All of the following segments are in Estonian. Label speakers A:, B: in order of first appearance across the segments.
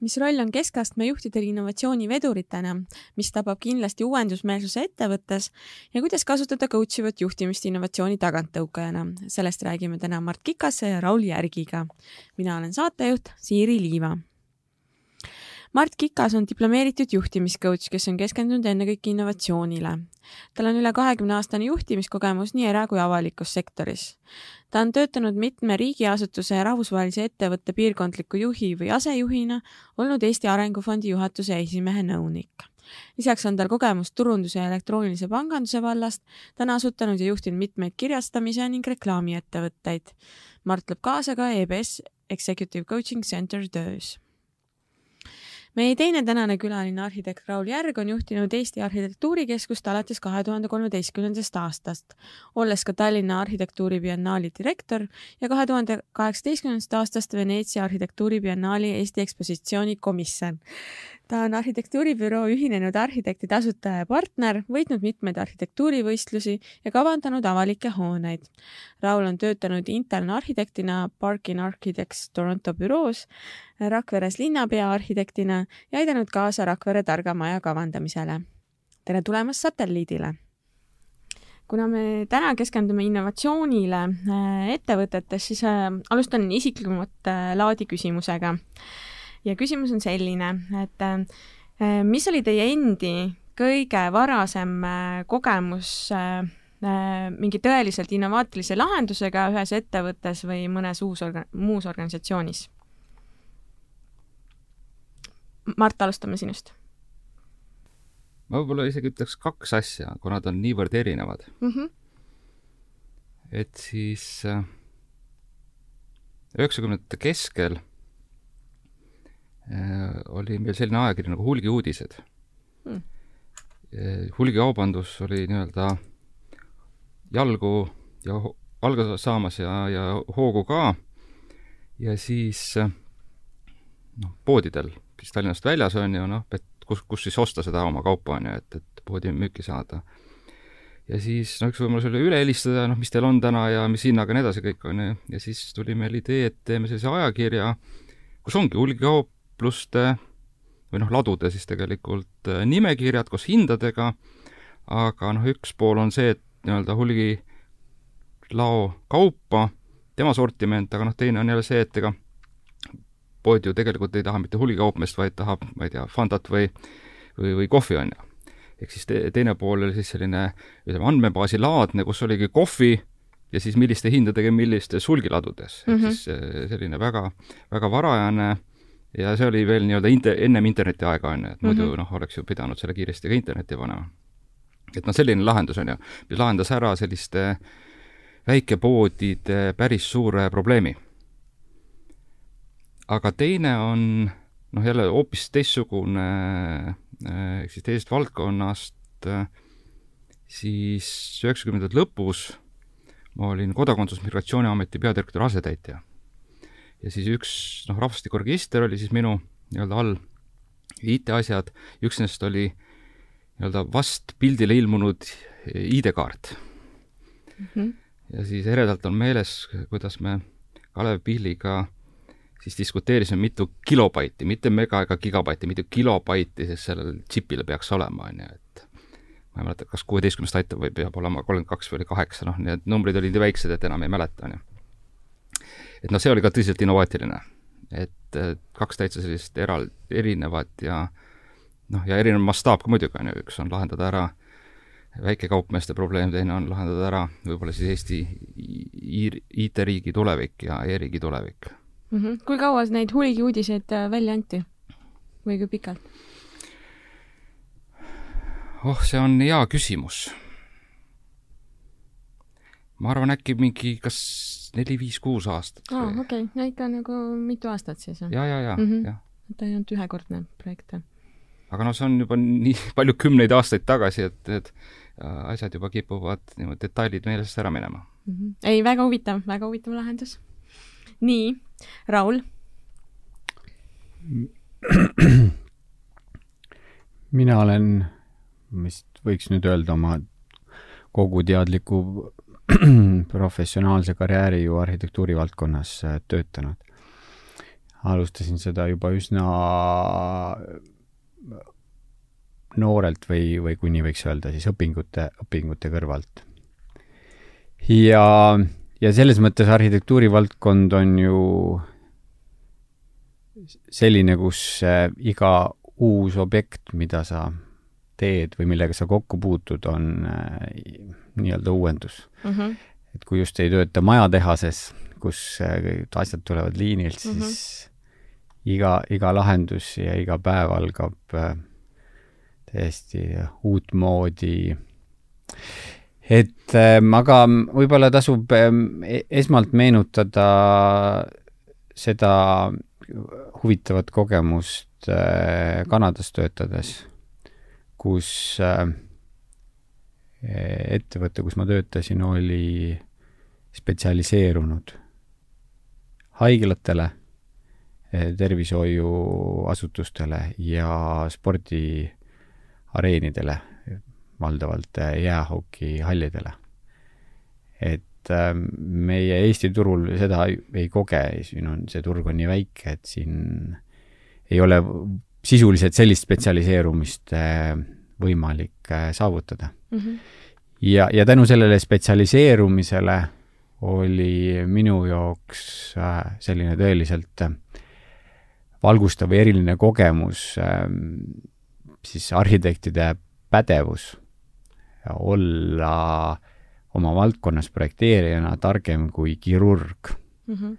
A: mis roll on keskastme juhtidel innovatsiooniveduritena, mis tabab kindlasti uuendusmeelsuse ettevõttes ja kuidas kasutada coach ivat juhtimist innovatsiooni taganttõukajana. sellest räägime täna Mart Kikase ja Raul Järgiga. mina olen saatejuht Siiri Liiva Mart Kikas on diplomeeritud juhtimiscoach, kes on keskendunud ennekõike innovatsioonile. tal on üle kahekümne aastane juhtimiskogemus nii era- kui avalikus sektoris. ta on töötanud mitme riigiasutuse ja rahvusvahelise ettevõtte piirkondliku juhi või asejuhina, olnud Eesti Arengufondi juhatuse esimehe nõunik lisaks on tal kogemus turunduse ja elektroonilise panganduse vallast, ta on asutanud ja juhtinud mitmeid kirjastamise ning reklaamiettevõtteid. Mart lööb kaasa ka EBS Executive Coaching Center töös meie teine tänane külaline, arhitekt Raul Järg on juhtinud Eesti Arhitektuurikeskust alates kahe tuhande kolmeteistkümnendast aastast, olles ka Tallinna Arhitektuuribiennaali direktor ja kahe tuhande kaheksateistkümnendast aastast Veneetsia Arhitektuuribiennaali Eesti ekspositsiooni komisjon ta on arhitektuuribüroo Ühinenud Arhitektide asutaja ja partner, võitnud mitmeid arhitektuurivõistlusi ja kavandanud avalikke hooneid. Raul on töötanud interne arhitektina Parkin Architects Toronto büroos, Rakveres linnapea arhitektina ja aidanud kaasa Rakvere targa maja kavandamisele. tere tulemast satelliidile! kuna me täna keskendume innovatsioonile äh, ettevõtetes, siis äh, alustan isiklikumat äh, laadi küsimusega ja küsimus on selline, et äh, mis oli teie endi kõige varasem äh, kogemus äh, mingi tõeliselt innovaatilise lahendusega ühes ettevõttes või mõnes uus orga-, muus organisatsioonis? Mart, alustame sinust.
B: ma võib-olla isegi ütleks kaks asja, kuna nad on niivõrd erinevad mm. -hmm. et siis üheksakümnendate keskel oli meil selline ajakiri nagu Hulgiuudised hmm.. hulgikaubandus oli nii-öelda jalgu ja alga saamas ja, ja hoogu ka. ja siis noh, poodidel, mis Tallinnast väljas on ju noh, et kus, kus siis osta seda oma kaupa on ju, et, et poodi müüki saada. ja siis no üks võimalus oli üle helistada, noh, mis teil on täna ja mis hinnaga ja nii edasi kõik on ju, ja siis tuli meil idee, et teeme sellise ajakirja, kus ongi hulgikaup, kaupluste või noh, ladude siis tegelikult äh, nimekirjad koos hindadega, aga noh, üks pool on see, et nii-öelda hulgilao kaupa, tema sortiment, aga noh, teine on jälle see, et ega pood ju tegelikult ei taha mitte hulgikaupmeest, vaid tahab, ma ei tea, Fantat või, või, või kohvi, on ju. ehk siis te, teine pool oli siis selline, ütleme, andmebaasi laadne, kus oligi kohvi ja siis milliste hindadega millistes hulgiladudes mm. -hmm. ehk mhm. siis äh, selline väga, väga varajane ja see oli veel nii-öelda inte-, ennem interneti aega, on ju, et muidu mm -hmm. noh, oleks ju pidanud selle kiiresti ka internetti panema. et noh, selline lahendus on ju, mis lahendas ära selliste väikepoodide päris suure probleemi. aga teine on noh, jälle hoopis teistsugune, ehk siis teisest valdkonnast, siis üheksakümnendate lõpus ma olin Kodakondsus-Migratsiooniameti peadirektori asetäitja ja siis üks, noh, rahvastikuregister oli siis minu nii-öelda all, IT-asjad, üks nendest oli nii-öelda vast pildile ilmunud ID-kaart mm. -hmm. ja siis eredalt on meeles, kuidas me Kalev Pihliga siis diskuteerisime, mitu kilobaiti, mitte mega ega gigabaiti, mitu kilobaiti siis sellel džipil peaks olema, on ju, et ma ei mäleta, kas kuueteistkümnest aitab või peab olema kolmkümmend kaks või oli kaheksa, noh, need numbrid olid nii väiksed, et enam ei mäleta, on ju et noh, see oli ka tõsiselt innovaatiline. et kaks täitsa sellist eral-, erinevat ja noh, ja erinev mastaap ka muidugi, on ju, üks on lahendada ära väikekaupmeeste probleem, teine on lahendada ära võib-olla siis Eesti IT-riigi tulevik ja e-riigi tulevik
A: mm. -hmm. kui kaua neid hulgiuudiseid äh, välja anti või kui pikalt?
B: oh, see on hea küsimus. ma arvan, äkki mingi kas neli-viis-kuus aastat.
A: aa, okei, no ikka nagu mitu aastat siis.
B: ja, ja, ja mm, -hmm. jah.
A: ta ei olnud ühekordne projekt.
B: aga noh, see on juba nii palju kümneid aastaid tagasi, et, et asjad juba kipuvad niimoodi detailid meelest ära minema
A: mm. -hmm. ei, väga huvitav, väga huvitav lahendus. nii, Raul
C: mina olen, vist võiks nüüd öelda oma kogu teadliku professionaalse karjääri ju arhitektuuri valdkonnas äh, töötanud. alustasin seda juba üsna noorelt või, või kuni võiks öelda siis õpingute, õpingute kõrvalt. ja, ja selles mõttes arhitektuuri valdkond on ju selline, kus äh, iga uus objekt, mida sa teed või millega sa kokku puutud, on äh, nii-öelda uuendus mm. -hmm. et kui just ei tööta majatehases, kus äh, asjad tulevad liinilt, siis mm -hmm. iga, iga lahendus ja iga päev algab äh, täiesti uutmoodi. et äh, aga võib-olla tasub äh, esmalt meenutada seda huvitavat kogemust Kanadas töötades, kus äh, ettevõte, kus ma töötasin, oli spetsialiseerunud haiglatele, äh, tervishoiuasutustele ja spordiareenidele, valdavalt jäähokihallidele. et meie Eesti turul seda ei koge, siin on, see turg on nii väike, et siin ei ole sisuliselt sellist spetsialiseerumist võimalik saavutada mm. -hmm. ja, ja tänu sellele spetsialiseerumisele oli minu jaoks äh, selline tõeliselt äh, valgustav või eriline kogemus siis arhitektide pädevus olla oma valdkonnas projekteerijana targem kui kirurg mm. -hmm.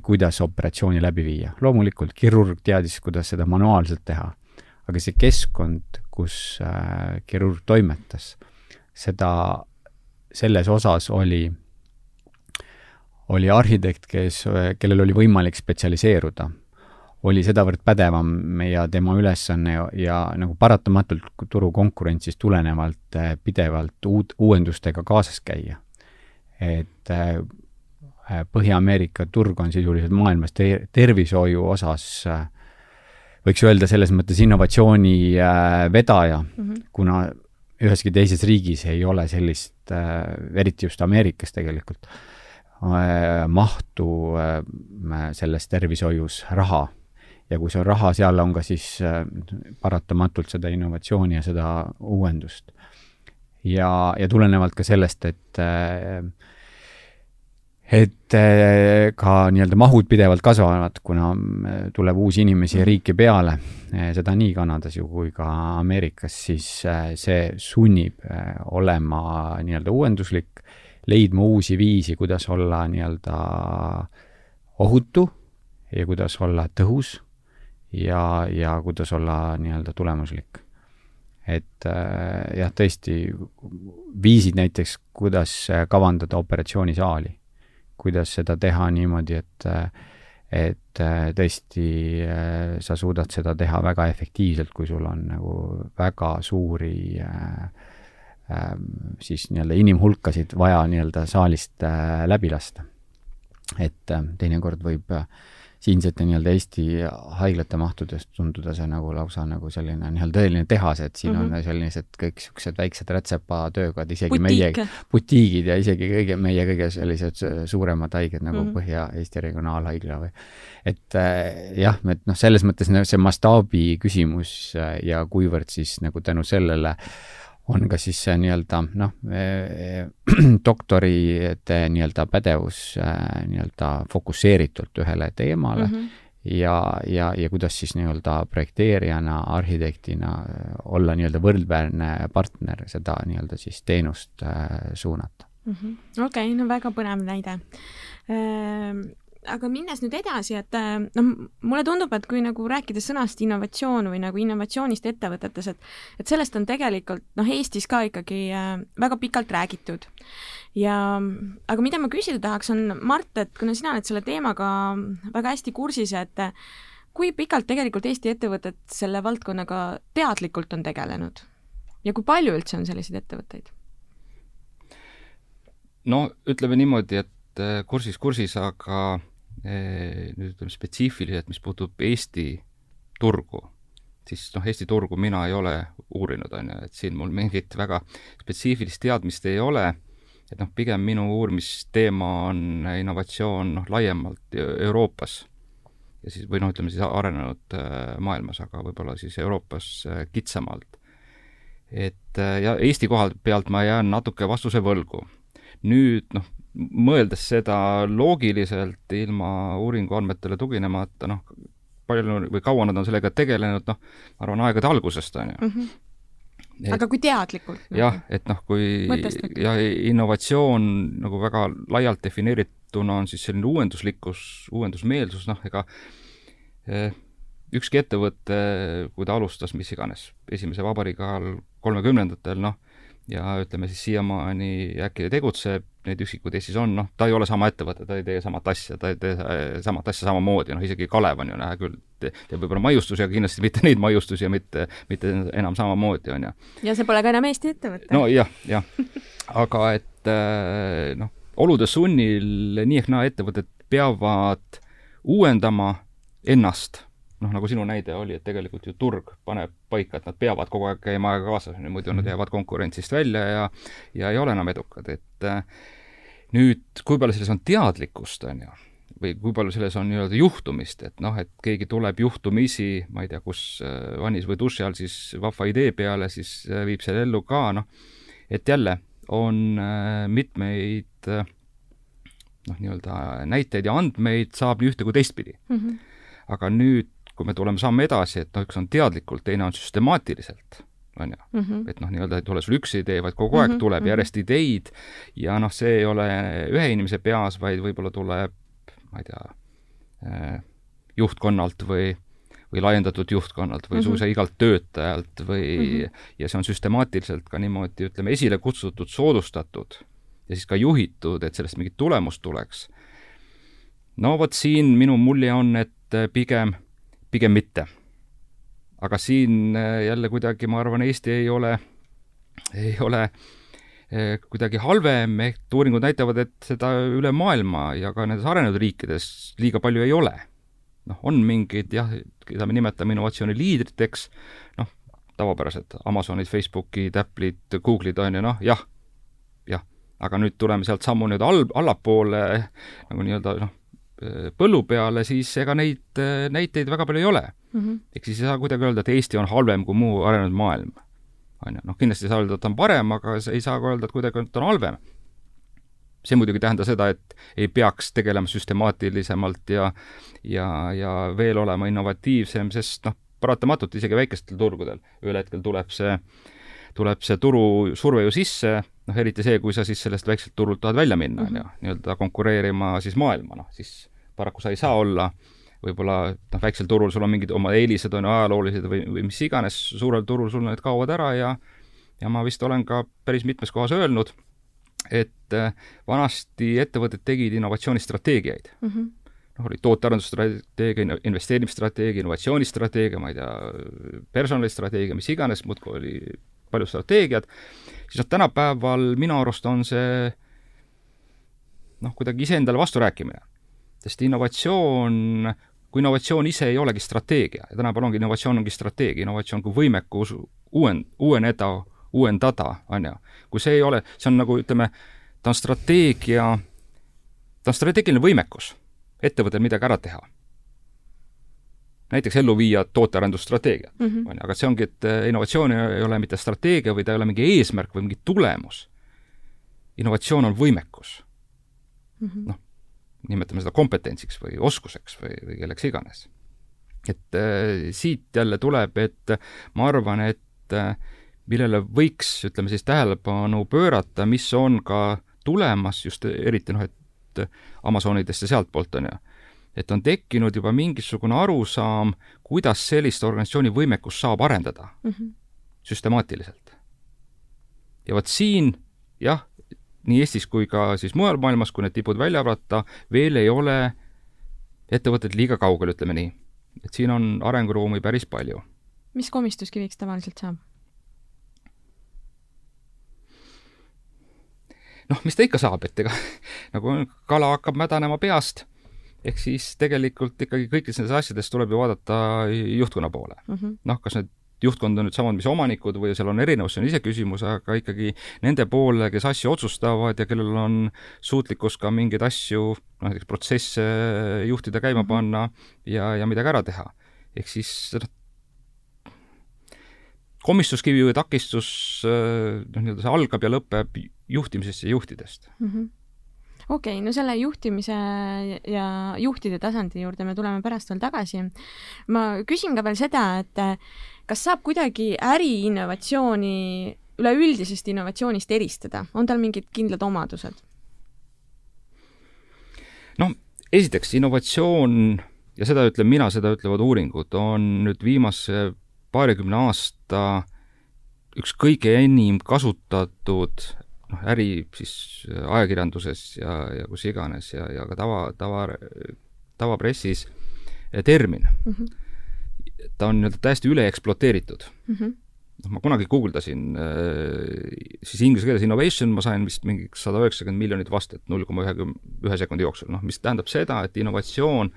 C: Kuidas operatsiooni läbi viia. loomulikult kirurg teadis, kuidas seda manuaalselt teha, aga see keskkond, kus äh, kirurg toimetas, seda, selles osas oli, oli arhitekt, kes, kellel oli võimalik spetsialiseeruda oli sedavõrd pädevam ja tema ülesanne ja, ja nagu paratamatult turukonkurentsist tulenevalt äh, pidevalt uut, uuendustega kaasas käia. et äh, Põhja-Ameerika turg on sisuliselt maailmas te tervishoiu osas äh, võiks öelda selles mõttes innovatsiooni vedaja mm, -hmm. kuna üheski teises riigis ei ole sellist, eriti just Ameerikas tegelikult, mahtu selles tervishoius raha ja kui see on raha, seal on ka siis äh, paratamatult seda innovatsiooni ja seda uuendust. ja, ja tulenevalt ka sellest, et äh, et äh, ka nii-öelda mahud pidevalt kasvavad, kuna tuleb uusi inimesi riiki peale, seda nii Kanadas ju kui ka Ameerikas, siis see sunnib olema nii-öelda uuenduslik, leidma uusi viisi, kuidas olla nii-öelda ohutu ja kuidas olla tõhus ja, ja kuidas olla nii-öelda tulemuslik. et äh, jah, tõesti, viisid näiteks, kuidas kavandada operatsioonisaali, kuidas seda teha niimoodi, et et äh, tõesti äh, sa suudad seda teha väga efektiivselt, kui sul on nagu väga suuri äh, äh, siis nii-öelda inimhulkasid vaja nii-öelda saalist läbi lasta. et teinekord võib äh, siinsete nii-öelda Eesti haiglate mahtudest tunduda see nagu lausa nagu selline nii-öelda tõeline tehas, et siin mm -hmm. on sellised kõik niisugused väiksed rätsepatöökad, isegi Butiik. meie butiigid ja isegi kõige, meie kõige sellised suuremad haiged nagu mm -hmm. Põhja-Eesti Regionaalhaigla või et äh, jah, et noh, selles mõttes see mastaabi küsimus äh, ja kuivõrd siis nagu tänu sellele äh, on ka siis see nii-öelda noh, doktorite nii-öelda pädevus äh, nii-öelda fokusseeritult ühele teemale mm -hmm. ja, ja, ja kuidas siis nii-öelda projekteerijana, arhitektina olla nii-öelda võrdväärne partner seda nii-öelda siis teenust suunata.
A: Mm -hmm.. okei okay,, no väga põnev näide. Ehm, aga minnes nüüd edasi, et äh, noh, mulle tundub, et kui nagu rääkides sõnast innovatsioon või nagu innovatsioonist ettevõtetes, et et sellest on tegelikult noh, Eestis ka ikkagi äh, väga pikalt räägitud. ja aga mida ma küsida tahaks, on Mart, et kuna sina oled selle teemaga väga hästi kursis, et kui pikalt tegelikult Eesti ettevõtted selle valdkonnaga teadlikult on tegelenud ja kui palju üldse on selliseid ettevõtteid?
B: no ütleme niimoodi, et äh, kursis kursis, aga äh, nüüd ütleme spetsiifiliselt, mis puutub Eesti turgu, siis noh, Eesti turgu mina ei ole uurinud, on ju, et siin mul mingit väga spetsiifilist teadmist ei ole, et noh, pigem minu uurimisteema on innovatsioon noh, laiemalt Euroopas. Ja siis, või noh, ütleme siis arenenud äh, maailmas, aga võib-olla siis Euroopas kitsamalt. et ja Eesti koha pealt ma jään natuke vastuse võlgu. Nüüd noh, mõeldes seda loogiliselt ilma uuringuandmetele tuginemata, noh, palju või kaua nad on sellega tegelenud, noh, ma arvan, aegade algusest, on ju.
A: Et, aga kui teadlikult?
B: jah, et noh, kui Mõtestab. ja innovatsioon nagu väga laialt defineerituna on siis selline uuenduslikkus, uuendusmeelsus, noh, ega eh, ükski ettevõte, kui ta alustas mis iganes esimese vabariigi ajal kolmekümnendatel, noh, ja ütleme siis siiamaani äkki tegutseb, neid üksikuid Eestis on, noh, ta ei ole sama ettevõte, ta ei tee samat asja, ta ei tee samat asja samamoodi, noh isegi Kalev on ju, näe küll, teeb võib-olla maiustusi, aga kindlasti mitte neid maiustusi ja mitte, mitte enam samamoodi, on ju.
A: ja see pole ka enam Eesti ettevõte.
B: no jah, jah. aga et äh, noh, olude sunnil nii ehk naa ettevõtted peavad uuendama ennast noh, nagu sinu näide oli, et tegelikult ju turg paneb paika, et nad peavad kogu aeg käima ajaga kaasas, muidu nad mhm. jäävad konkurentsist välja ja ja ei ole enam edukad, et äh, nüüd, kui palju selles on teadlikkust, on ju, või kui palju selles on nii-öelda juhtumist, et noh, et keegi tuleb juhtumisi, ma ei tea, kus äh, vannis või duši all siis vahva idee peale, siis äh, viib selle ellu ka, noh, et jälle on mitmeid noh, nii-öelda näiteid ja andmeid saab nii ühte kui teistpidi mm. -hmm. aga nüüd kui me tuleme samme edasi, et noh, üks on teadlikult, teine on süstemaatiliselt, on ju mm. -hmm. et noh, nii-öelda ei tule sul üks idee, vaid kogu aeg mm -hmm. tuleb mhm. järjest ideid ja noh, see ei ole ühe inimese peas, vaid võib-olla tuleb, ma ei tea, äh, juhtkonnalt või või laiendatud juhtkonnalt või mm -hmm. suisa igalt töötajalt või mm, -hmm. ja see on süstemaatiliselt ka niimoodi, ütleme, esile kutsutud, soodustatud ja siis ka juhitud, et sellest mingit tulemust tuleks. no vot siin minu mulje on, et pigem pigem mitte. aga siin äh, jälle kuidagi, ma arvan, Eesti ei ole, ei ole äh, kuidagi halvem, ehk uuringud näitavad, et seda üle maailma ja ka nendes arenenud riikides liiga palju ei ole. noh, on mingid jah, keda me nimetame innovatsiooni liidriteks, noh, tavapärased Amazonid, Facebookid, Apple'id, Google'id on ju, noh, jah, jah, aga nüüd tuleme sealt sammu nii-öelda all, allapoole nagu nii-öelda noh, põllu peale, siis ega neid äh, näiteid väga palju ei ole mm -hmm.. ehk siis ei saa kuidagi öelda, et Eesti on halvem kui muu arenenud maailm. on ju, noh kindlasti ei saa öelda, et ta on parem, aga ei saa ka öelda, et kuidagi, ta on halvem. see muidugi ei tähenda seda, et ei peaks tegelema süstemaatilisemalt ja ja, ja veel olema innovatiivsem, sest noh, paratamatult isegi väikestel turgudel ühel hetkel tuleb see, tuleb see turusurve ju sisse, noh eriti see, kui sa siis sellest väikselt turult tahad välja minna, on ju, mhm. nii-öelda konkureerima siis maailma, noh siis paraku sa ei saa olla võib-olla noh, väiksel turul sul on mingid oma eelised, on ju, ajaloolised või, või mis iganes, suurel turul sul need kaovad ära ja ja ma vist olen ka päris mitmes kohas öelnud, et äh, vanasti ettevõtted tegid innovatsioonistrateegiaid mm. -hmm noh, oli tootearendusstrateegia, investeerimisstrateegia, innovatsioonistrateegia, ma ei tea, personalistrateegia, mis iganes, muudkui oli palju strateegiad, siis noh, tänapäeval minu arust on see noh, kuidagi iseendale vasturääkimine sest innovatsioon, kui innovatsioon ise ei olegi strateegia ja tänapäeval ongi innovatsioon ongi strateegia, innovatsioon kui võimekus uuen, uueneda, uuendada, on ju. kui see ei ole, see on nagu ütleme, ta on strateegia, ta on strateegiline võimekus ettevõttel midagi ära teha. näiteks ellu viia tootearendusstrateegia mm, -hmm. on ju, aga see ongi, et eh, innovatsioon ei ole mitte strateegia või ta ei ole mingi eesmärk või mingi tulemus. innovatsioon on võimekus mm -hmm.. noh, nimetame seda kompetentsiks või oskuseks või, või kelleks iganes. et äh, siit jälle tuleb, et ma arvan, et äh, millele võiks, ütleme siis, tähelepanu pöörata, mis on ka tulemas just eriti noh, et Amazonidest ja sealtpoolt, on ju, et on tekkinud juba mingisugune arusaam, kuidas sellist organisatsiooni võimekust saab arendada mm -hmm. süstemaatiliselt. ja vot siin jah, nii Eestis kui ka siis mujal maailmas, kui need tipud välja arvata, veel ei ole ettevõtted liiga kaugel, ütleme nii. et siin on arenguruumi päris palju.
A: mis komistuskiviks tavaliselt saab?
B: noh, mis ta ikka saab, et ega nagu kala hakkab mädanema peast, ehk siis tegelikult ikkagi kõikides nendes asjades tuleb ju vaadata juhtkonna poole mm -hmm.. noh, kas need juhtkond on nüüd samad, mis omanikud või seal on erinevus, see on iseküsimus, aga ikkagi nende poole, kes asju otsustavad ja kellel on suutlikkus ka mingeid asju, noh näiteks protsesse juhtida, käima mhm. panna ja, ja midagi ära teha. ehk siis noh, komistuskivi või takistus, noh, nii-öelda see algab ja lõpeb juhtimisest ja juhtidest mm. -hmm
A: okei okay,, no selle juhtimise ja juhtide tasandi juurde me tuleme pärast veel tagasi. ma küsin ka veel seda, et kas saab kuidagi äriinnovatsiooni üleüldisest innovatsioonist eristada, on tal mingid kindlad omadused?
B: noh, esiteks innovatsioon ja seda ütlen mina, seda ütlevad uuringud, on nüüd viimase paarikümne aasta üks kõige enim kasutatud noh, äri siis ajakirjanduses ja, ja kus iganes ja, ja ka tava, tava, tavapressis termin mm. -hmm ta on nii-öelda täiesti üle ekspluateeritud mm. -hmm noh, ma kunagi guugeldasin äh, siis inglise keeles innovation, ma sain vist mingi sada üheksakümmend miljonit vastet null koma ühe, ühe sekundi jooksul, noh, mis tähendab seda, et innovatsioon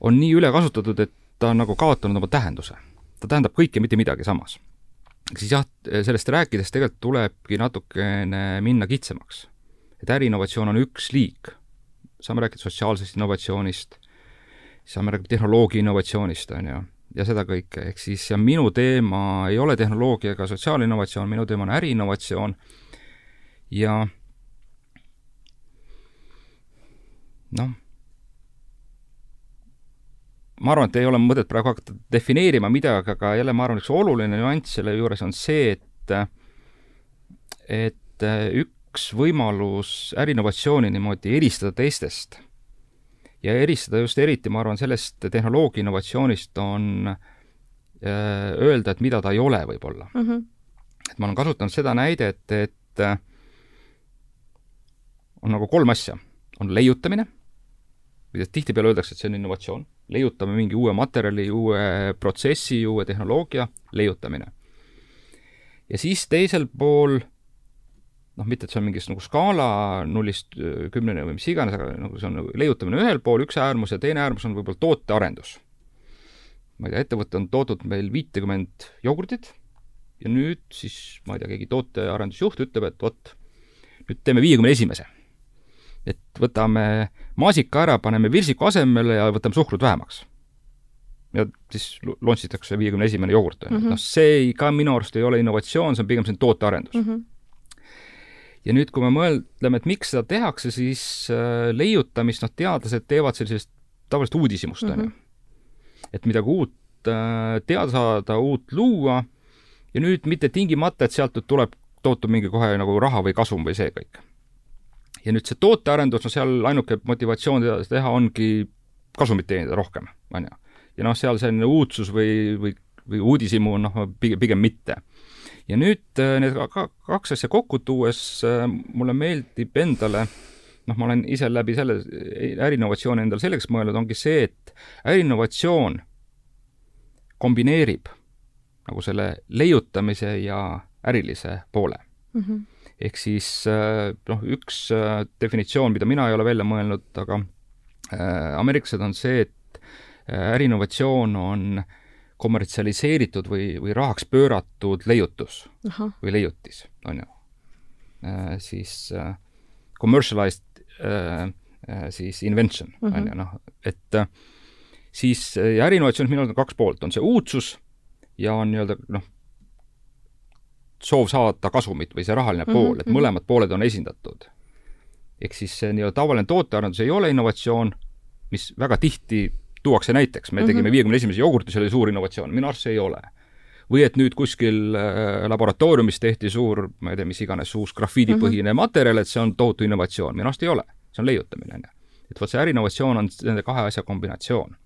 B: on nii üle kasutatud, et ta on nagu kaotanud oma tähenduse. ta tähendab kõike, mitte midagi samas. siis jah, sellest rääkides tegelikult tulebki natukene minna kitsamaks. et äriinnovatsioon on üks liik. saame rääkida sotsiaalsest innovatsioonist saame rääkida tehnoloogia innovatsioonist, on ju, ja seda kõike, ehk siis ja minu teema ei ole tehnoloogia ega sotsiaalinnovatsioon, minu teema on äriinnovatsioon. Ja noh, ma arvan, et ei ole mõtet praegu hakata defineerima midagi, aga jälle ma arvan, üks oluline nüanss selle juures on see, et et üks võimalus äriinnovatsiooni niimoodi eristada teistest ja eristada just eriti, ma arvan, sellest tehnoloogia innovatsioonist on äh, öelda, et mida ta ei ole võib-olla mm. -hmm. et ma olen kasutanud seda näidet, et äh, on nagu kolm asja. on leiutamine, tihtipeale öeldakse, et see on innovatsioon, leiutame mingi uue materjali, uue protsessi, uue tehnoloogia, leiutamine. ja siis teisel pool noh, mitte et see on mingis nagu skaala nullist kümneni või mis iganes, aga nagu see on nagu leiutamine ühel pool, üks äärmus ja teine äärmus on võib-olla tootearendus. ma ei tea, ettevõte on toodud meil viitekümmet jogurtit ja nüüd siis, ma ei tea, keegi tootearendusjuht ütleb, et vot, nüüd teeme viiekümne esimese. et võtame maasika ära, paneme virsiku asemele ja võtame suhkrut vähemaks. ja siis launch itakse viiekümne esimene jogurt, ju. Mhm. noh, see ei, ka minu arust ei ole innovatsioon, see on pigem selline tootearendus mm. -hmm ja nüüd, kui me mõtleme, et miks seda tehakse, siis äh, leiutamist, noh, teadlased teevad sellisest tavaliselt uudishimust, on ju. Mhm. et midagi uut äh, teada saada, uut luua ja nüüd mitte tingimata, et sealt tuleb, tootub mingi kohe nagu raha või kasum või see kõik. ja nüüd see tootearendus, no seal ainuke motivatsioon teda teha ongi kasumit teenida rohkem, on ju. ja noh, seal selline uudsus või, või, või uudishimu, noh, pigem, pigem mitte ja nüüd äh, need kaks asja kokku tuues äh, mulle meeldib endale noh, ma olen ise läbi selle äriinnovatsiooni endale selleks mõelnud, ongi see, et äriinnovatsioon kombineerib nagu selle leiutamise ja ärilise poole mm. -hmm. ehk siis äh, noh, üks definitsioon, mida mina ei ole välja mõelnud, aga ameeriklased on see, et äriinnovatsioon on äh, kommertsialiseeritud või, või rahaks pööratud leiutus Aha. või leiutis, on ju äh,. siis äh, commercialized äh, äh, siis invention on ju, noh, et äh, siis ja äriinnovatsioonis minu arust on kaks poolt, on see uudsus ja on nii-öelda noh, soov saada kasumit või see rahaline uh -huh, pool, et mõlemad pooled on esindatud. ehk siis see nii-öelda tavaline tootearendus ei ole innovatsioon, mis väga tihti tuuakse näiteks, me tegime mhm. viiekümne esimese jogurti, see oli suur innovatsioon, minu arust see ei ole. või et nüüd kuskil äh, laboratooriumis tehti suur, ma ei tea, mis iganes, uus grafiidipõhine mm -hmm. materjal, et see on tohutu innovatsioon, minu arust ei ole. see on leiutamine, on ju. et vot see äriinnovatsioon on nende kahe asja kombinatsioon.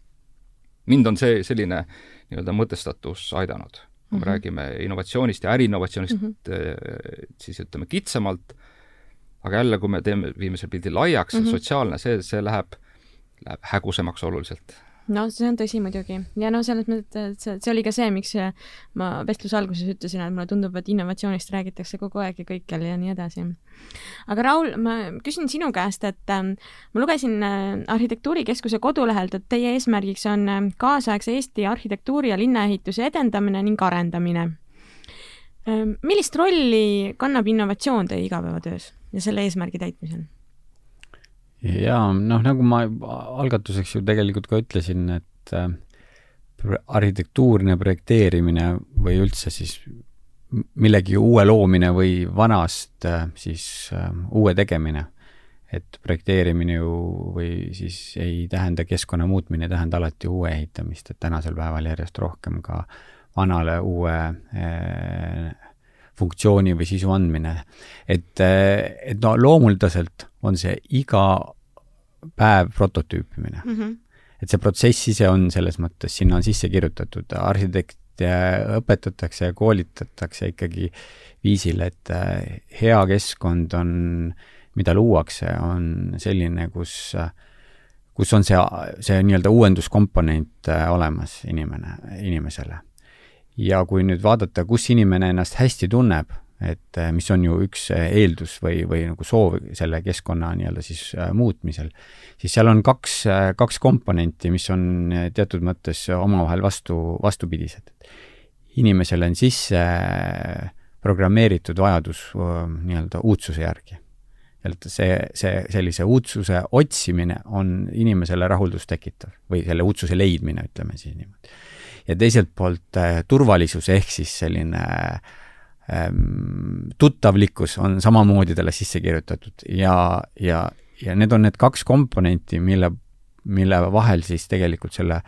B: mind on see selline nii-öelda mõtestatus aidanud. kui me mm -hmm. räägime innovatsioonist ja äriinnovatsioonist mm, -hmm. siis ütleme kitsamalt, aga jälle, kui me teeme, viime selle pildi laiaks mm, -hmm. sotsiaalne, see, see läheb läheb hägusemaks oluliselt
A: no see on tõsi muidugi ja no selles mõttes, et see, see oli ka see, miks ma vestluse alguses ütlesin, et mulle tundub, et innovatsioonist räägitakse kogu aeg ja kõikjal ja nii edasi. aga Raul, ma küsin sinu käest, et äh, ma lugesin äh, Arhitektuurikeskuse kodulehelt, et teie eesmärgiks on äh, kaasaegse Eesti arhitektuuri ja linnaehituse edendamine ning arendamine äh,. millist rolli kannab innovatsioon teie igapäevatöös ja selle eesmärgi täitmisel?
C: Jaa, noh, nagu ma algatuseks ju tegelikult ka ütlesin, et äh, arhitektuurne projekteerimine või üldse siis millegi uue loomine või vanast äh, siis äh, uue tegemine, et projekteerimine ju või siis ei tähenda keskkonna muutmine, ei tähenda alati uue ehitamist, et tänasel päeval järjest rohkem ka vanale uue funktsiooni või sisu andmine. et, et no loomuliselt on see iga päev prototüüpimine mm. -hmm. et see protsess ise on selles mõttes, sinna on sisse kirjutatud, arhitekte õpetatakse ja koolitatakse ikkagi viisil, et äh, hea keskkond on, mida luuakse, on selline, kus kus on see, see nii-öelda uuenduskomponent äh, olemas inimene, inimesele ja kui nüüd vaadata, kus inimene ennast hästi tunneb, et eh, mis on ju üks eh, eeldus või, või nagu soov selle keskkonna nii-öelda siis äh, muutmisel, siis seal on kaks, äh, kaks komponenti, mis on äh, teatud mõttes omavahel vastu, vastupidised. inimesel on sisse programmeeritud vajadus nii-öelda uudsuse järgi. et see, see, sellise uudsuse otsimine on inimesele rahuldust tekitav või selle uudsuse leidmine, ütleme siis niimoodi ja teiselt poolt äh, turvalisus ehk siis selline ähm, tuttavlikkus on samamoodi talle sisse kirjutatud ja, ja, ja need on need kaks komponenti, mille, mille vahel siis tegelikult selle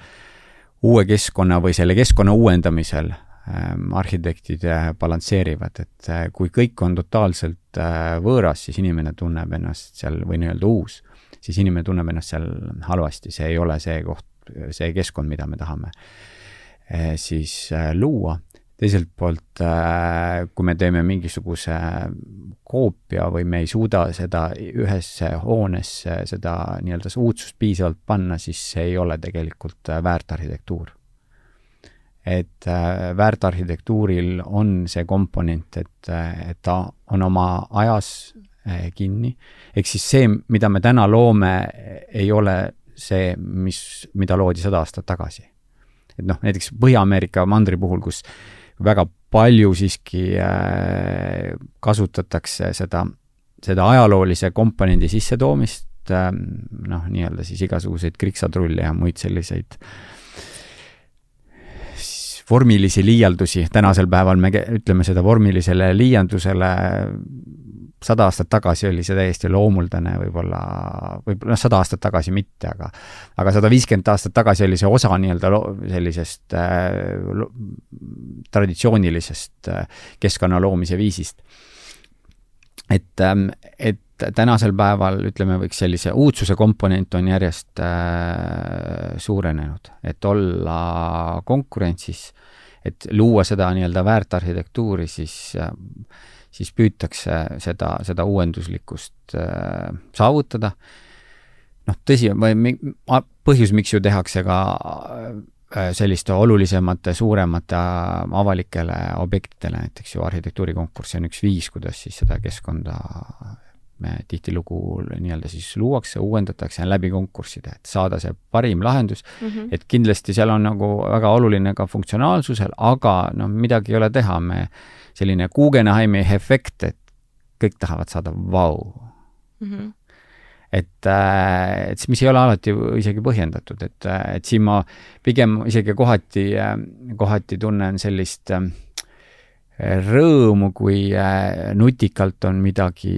C: uue keskkonna või selle keskkonna uuendamisel ähm, arhitektid balansseerivad, et äh, kui kõik on totaalselt äh, võõras, siis inimene tunneb ennast seal, või nii-öelda uus, siis inimene tunneb ennast seal halvasti, see ei ole see koht, see keskkond, mida me tahame Eh, siis luua. Teiselt poolt, eh, kui me teeme mingisuguse koopia või me ei suuda seda ühesse hoonesse, seda nii-öelda uudsust piisavalt panna, siis see ei ole tegelikult väärtarhitektuur. et väärtarhitektuuril on see komponent, et, et ta on oma ajas kinni, ehk siis see, mida me täna loome, ei ole see, mis, mida loodi sada aastat tagasi et noh, näiteks Põhja-Ameerika mandri puhul, kus väga palju siiski äh, kasutatakse seda, seda ajaloolise komponendi sissetoomist äh,, noh, nii-öelda siis igasuguseid kriksatrulle ja muid selliseid vormilisi liialdusi, tänasel päeval me ütleme seda vormilisele liialdusele sada aastat tagasi oli see täiesti loomuldane võib-olla, võib-olla noh, sada aastat tagasi mitte, aga aga sada viiskümmend aastat tagasi oli see osa nii-öelda sellisest äh, traditsioonilisest äh, keskkonna loomise viisist. et ähm,, et tänasel päeval ütleme, võiks sellise uudsuse komponent on järjest äh, suurenenud, et olla konkurentsis, et luua seda nii-öelda väärtarhitektuuri, siis äh, siis püütakse seda, seda uuenduslikkust äh, saavutada. noh, tõsi, põhjus, miks ju tehakse ka äh, selliste olulisemate, suuremate avalikele objektidele, näiteks ju arhitektuurikonkurss on üks viis, kuidas siis seda keskkonda tihtilugu nii-öelda siis luuakse, uuendatakse läbi konkursside, et saada see parim lahendus mm. -hmm. et kindlasti seal on nagu väga oluline ka funktsionaalsusel, aga noh, midagi ei ole teha, me selline Guggenheimi efekt, et kõik tahavad saada vau mm. -hmm. et, äh, et mis ei ole alati isegi põhjendatud, et, äh, et siin ma pigem isegi kohati, äh, kohati tunnen sellist rõõmu, kui nutikalt on midagi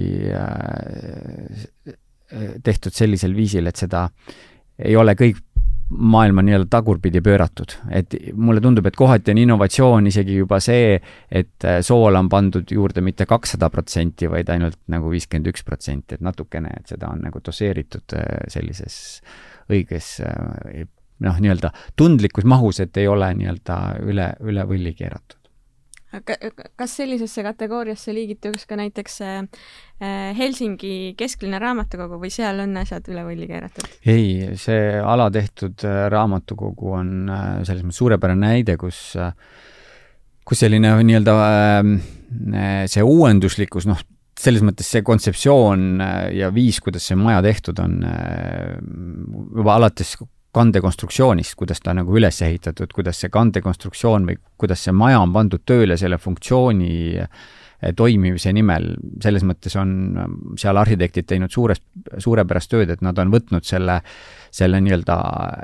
C: tehtud sellisel viisil, et seda ei ole kõik maailma nii-öelda tagurpidi pööratud, et mulle tundub, et kohati on innovatsioon isegi juba see, et äh, soola on pandud juurde mitte kakssada protsenti, vaid ainult nagu viiskümmend üks protsenti, et natukene, et seda on nagu doseeritud äh, sellises õiges äh, noh, nii-öelda tundlikus mahus, et ei ole nii-öelda üle, üle võlli keeratud.
A: Kas sellisesse kategooriasse liigituks ka näiteks äh, Helsingi kesklinna raamatukogu või seal on asjad üle võlli keeratud?
C: ei, see alatehtud äh, raamatukogu on äh, selles mõttes suurepärane näide, kus kus selline nii-öelda see uuenduslikkus, noh, selles mõttes see kontseptsioon ja viis, kuidas see maja tehtud on, juba alates kandekonstruktsioonist, kuidas ta nagu üles ehitatud, kuidas see kandekonstruktsioon või kuidas see maja on pandud tööle selle funktsiooni eh, toimimise nimel, selles mõttes on seal arhitektid teinud suurest, suurepärast tööd, et nad on võtnud selle, selle nii-öelda,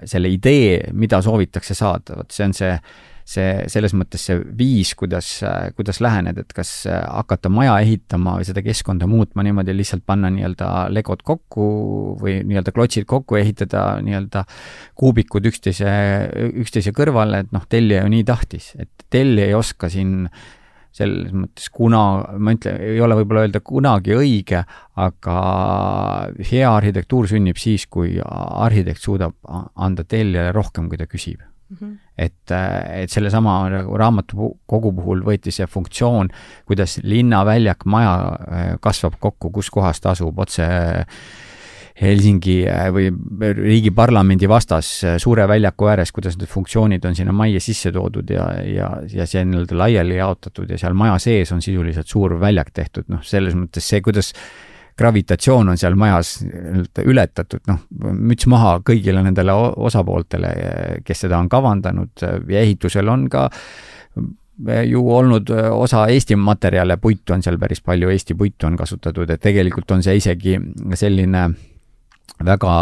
C: selle idee, mida soovitakse saada, vot see on see see, selles mõttes see viis, kuidas, kuidas lähened, et kas hakata maja ehitama või seda keskkonda muutma niimoodi, lihtsalt panna nii-öelda legod kokku või nii-öelda klotsid kokku, ehitada nii-öelda kuubikud üksteise, üksteise kõrvale, et noh, tellija ju nii tahtis, et tellija ei oska siin selles mõttes kuna, ma ütlen, ei ole võib-olla öelda kunagi õige, aga hea arhitektuur sünnib siis, kui arhitekt suudab anda tellijale rohkem, kui ta küsib mm. -hmm. et, äh, et sellesama nagu raamatukogu puhul võeti see funktsioon, kuidas linnaväljak, maja äh, kasvab kokku, kus kohas ta asub, otse Helsingi äh, või riigiparlamendi vastas suure väljaku ääres, kuidas need funktsioonid on sinna majja sisse toodud ja, ja, ja see nii-öelda laiali jaotatud ja seal maja sees on sisuliselt suur väljak tehtud, noh, selles mõttes see, kuidas gravitatsioon on seal majas ületatud, noh, müts maha kõigile nendele osapooltele, kes seda on kavandanud ja ehitusel on ka ju olnud osa Eesti materjale, puitu on seal päris palju, Eesti puitu on kasutatud, et tegelikult on see isegi selline väga,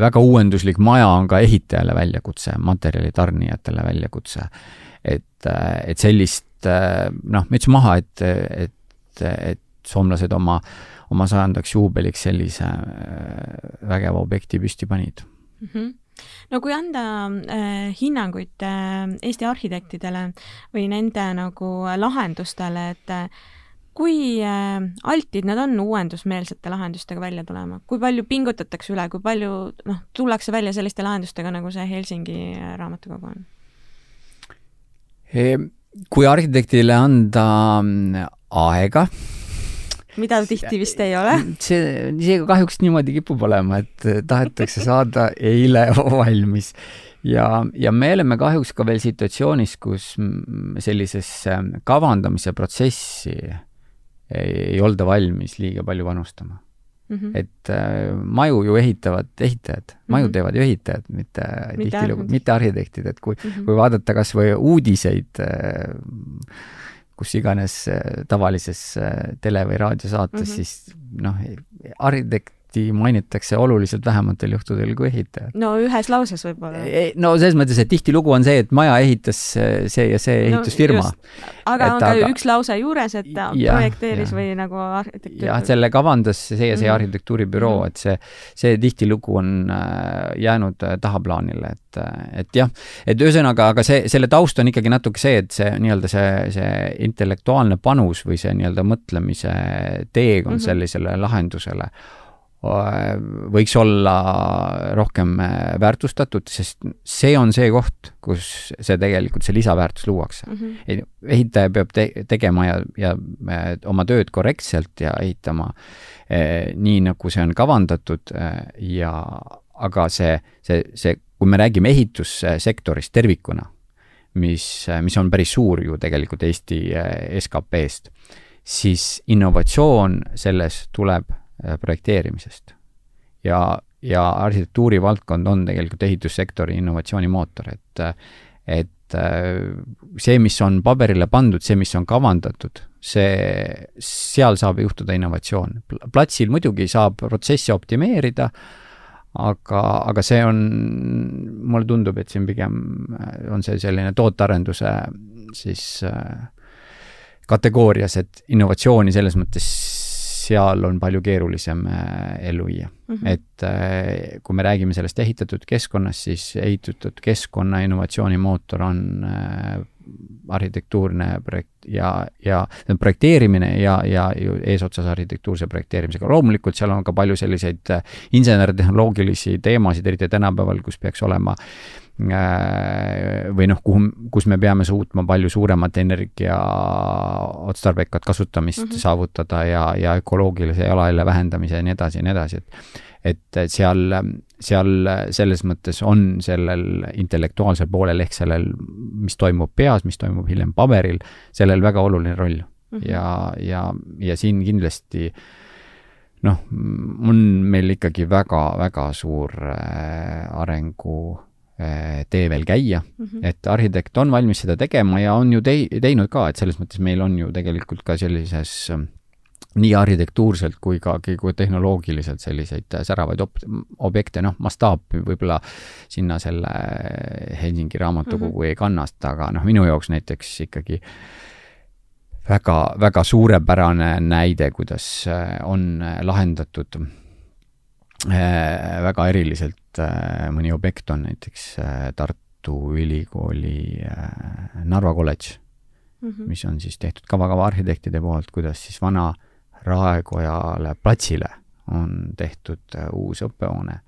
C: väga uuenduslik maja on ka ehitajale väljakutse, materjali tarnijatele väljakutse. et, et sellist noh, müts maha, et, et, et soomlased oma oma sajandaks juubeliks sellise äh, vägeva objekti püsti panid
A: mm. -hmm no kui anda äh, hinnanguid äh, Eesti arhitektidele või nende nagu lahendustele, et äh, kui äh, altid nad on uuendusmeelsete lahendustega välja tulema, kui palju pingutatakse üle, kui palju noh, tullakse välja selliste lahendustega, nagu see Helsingi äh, raamatukogu on?
C: kui arhitektile anda mm, aega
A: mida tihti vist ei ole.
C: see, see kahjuks niimoodi kipub olema, et tahetakse saada eile valmis. ja, ja me oleme kahjuks ka veel situatsioonis, kus sellisesse kavandamise protsessi ei, ei olda valmis liiga palju panustama mm. -hmm. et äh, maju ju ehitavad ehitajad, maju mm -hmm. teevad ju ehitajad, mitte tihtilugu, mitte arhitektid, et kui mm, -hmm. kui vaadata kas või uudiseid äh, kus iganes äh, tavalises äh, tele- või raadiosaates mm, -hmm. siis noh, arhitekt tihti mainitakse oluliselt vähematel juhtudel kui ehitajat.
A: no ühes lauses võib-olla.
C: no selles mõttes, et tihtilugu on see, et maja ehitas see ja see ehitusfirma no,.
A: aga et on ka aga... üks lause juures, et ta ja, projekteeris ja. või nagu arhitektuur.
C: jah, selle kavandas see ja see mm -hmm. arhitektuuribüroo -hmm. et see, see tihtilugu on äh, jäänud äh, tahaplaanile, et, äh, et jah, et ühesõnaga, aga see, selle taust on ikkagi natuke see, et see nii-öelda see, see intellektuaalne panus või see nii-öelda mõtlemise teekond mm -hmm. sellisele lahendusele võiks olla rohkem väärtustatud, sest see on see koht, kus see tegelikult, see lisaväärtus luuakse mm. -hmm. ehitaja peab te tegema ja, ja oma tööd korrektselt ja ehitama eh, nii, nagu see on kavandatud eh, ja aga see, see, see, kui me räägime ehitussektorist tervikuna, mis, mis on päris suur ju tegelikult Eesti SKP-st, siis innovatsioon selles tuleb projekteerimisest. ja, ja arhitektuuri valdkond on tegelikult ehitussektori innovatsioonimootor, et et äh, see, mis on paberile pandud, see, mis on kavandatud, see, seal saab juhtuda innovatsioon. platsil muidugi saab protsessi optimeerida, aga, aga see on, mulle tundub, et siin pigem äh, on see selline tootearenduse siis äh, kategoorias, et innovatsiooni selles mõttes seal on palju keerulisem äh, ellu viia mm. -hmm. et äh, kui me räägime sellest ehitatud keskkonnast, siis ehitatud keskkonna innovatsioonimootor on äh, arhitektuurne projekt ja, ja projekteerimine ja, ja ju eesotsas arhitektuurse projekteerimisega. loomulikult seal on ka palju selliseid insenertehnoloogilisi teemasid, eriti tänapäeval, kus peaks olema Äh, või noh, kuhu, kus me peame suutma palju suuremat energia otstarbekat kasutamist mm -hmm. saavutada ja, ja ökoloogilise jalajälje vähendamise ja nii edasi ja nii edasi, et et seal, seal selles mõttes on sellel intellektuaalsel poolel ehk sellel, mis toimub peas, mis toimub hiljem paberil, sellel väga oluline roll mm. -hmm. ja, ja, ja siin kindlasti noh, on meil ikkagi väga-väga suur äh, arengu Äh, tee veel käia mm, -hmm. et arhitekt on valmis seda tegema ja on ju tei-, teinud ka, et selles mõttes meil on ju tegelikult ka sellises ähm, nii arhitektuurselt kui ka, kui tehnoloogiliselt selliseid säravaid ob-, objekte, noh, mastaap võib-olla sinna selle Helsingi raamatukogu mm -hmm. ei kannasta, aga noh, minu jaoks näiteks ikkagi väga, väga suurepärane näide, kuidas äh, on lahendatud äh, väga eriliselt Äh, mõni objekt on näiteks äh, Tartu Ülikooli äh, Narva kolledž mm, -hmm. mis on siis tehtud kavakava arhitektide poolt, kuidas siis vana Raekojale platsile on tehtud uus õppehoone.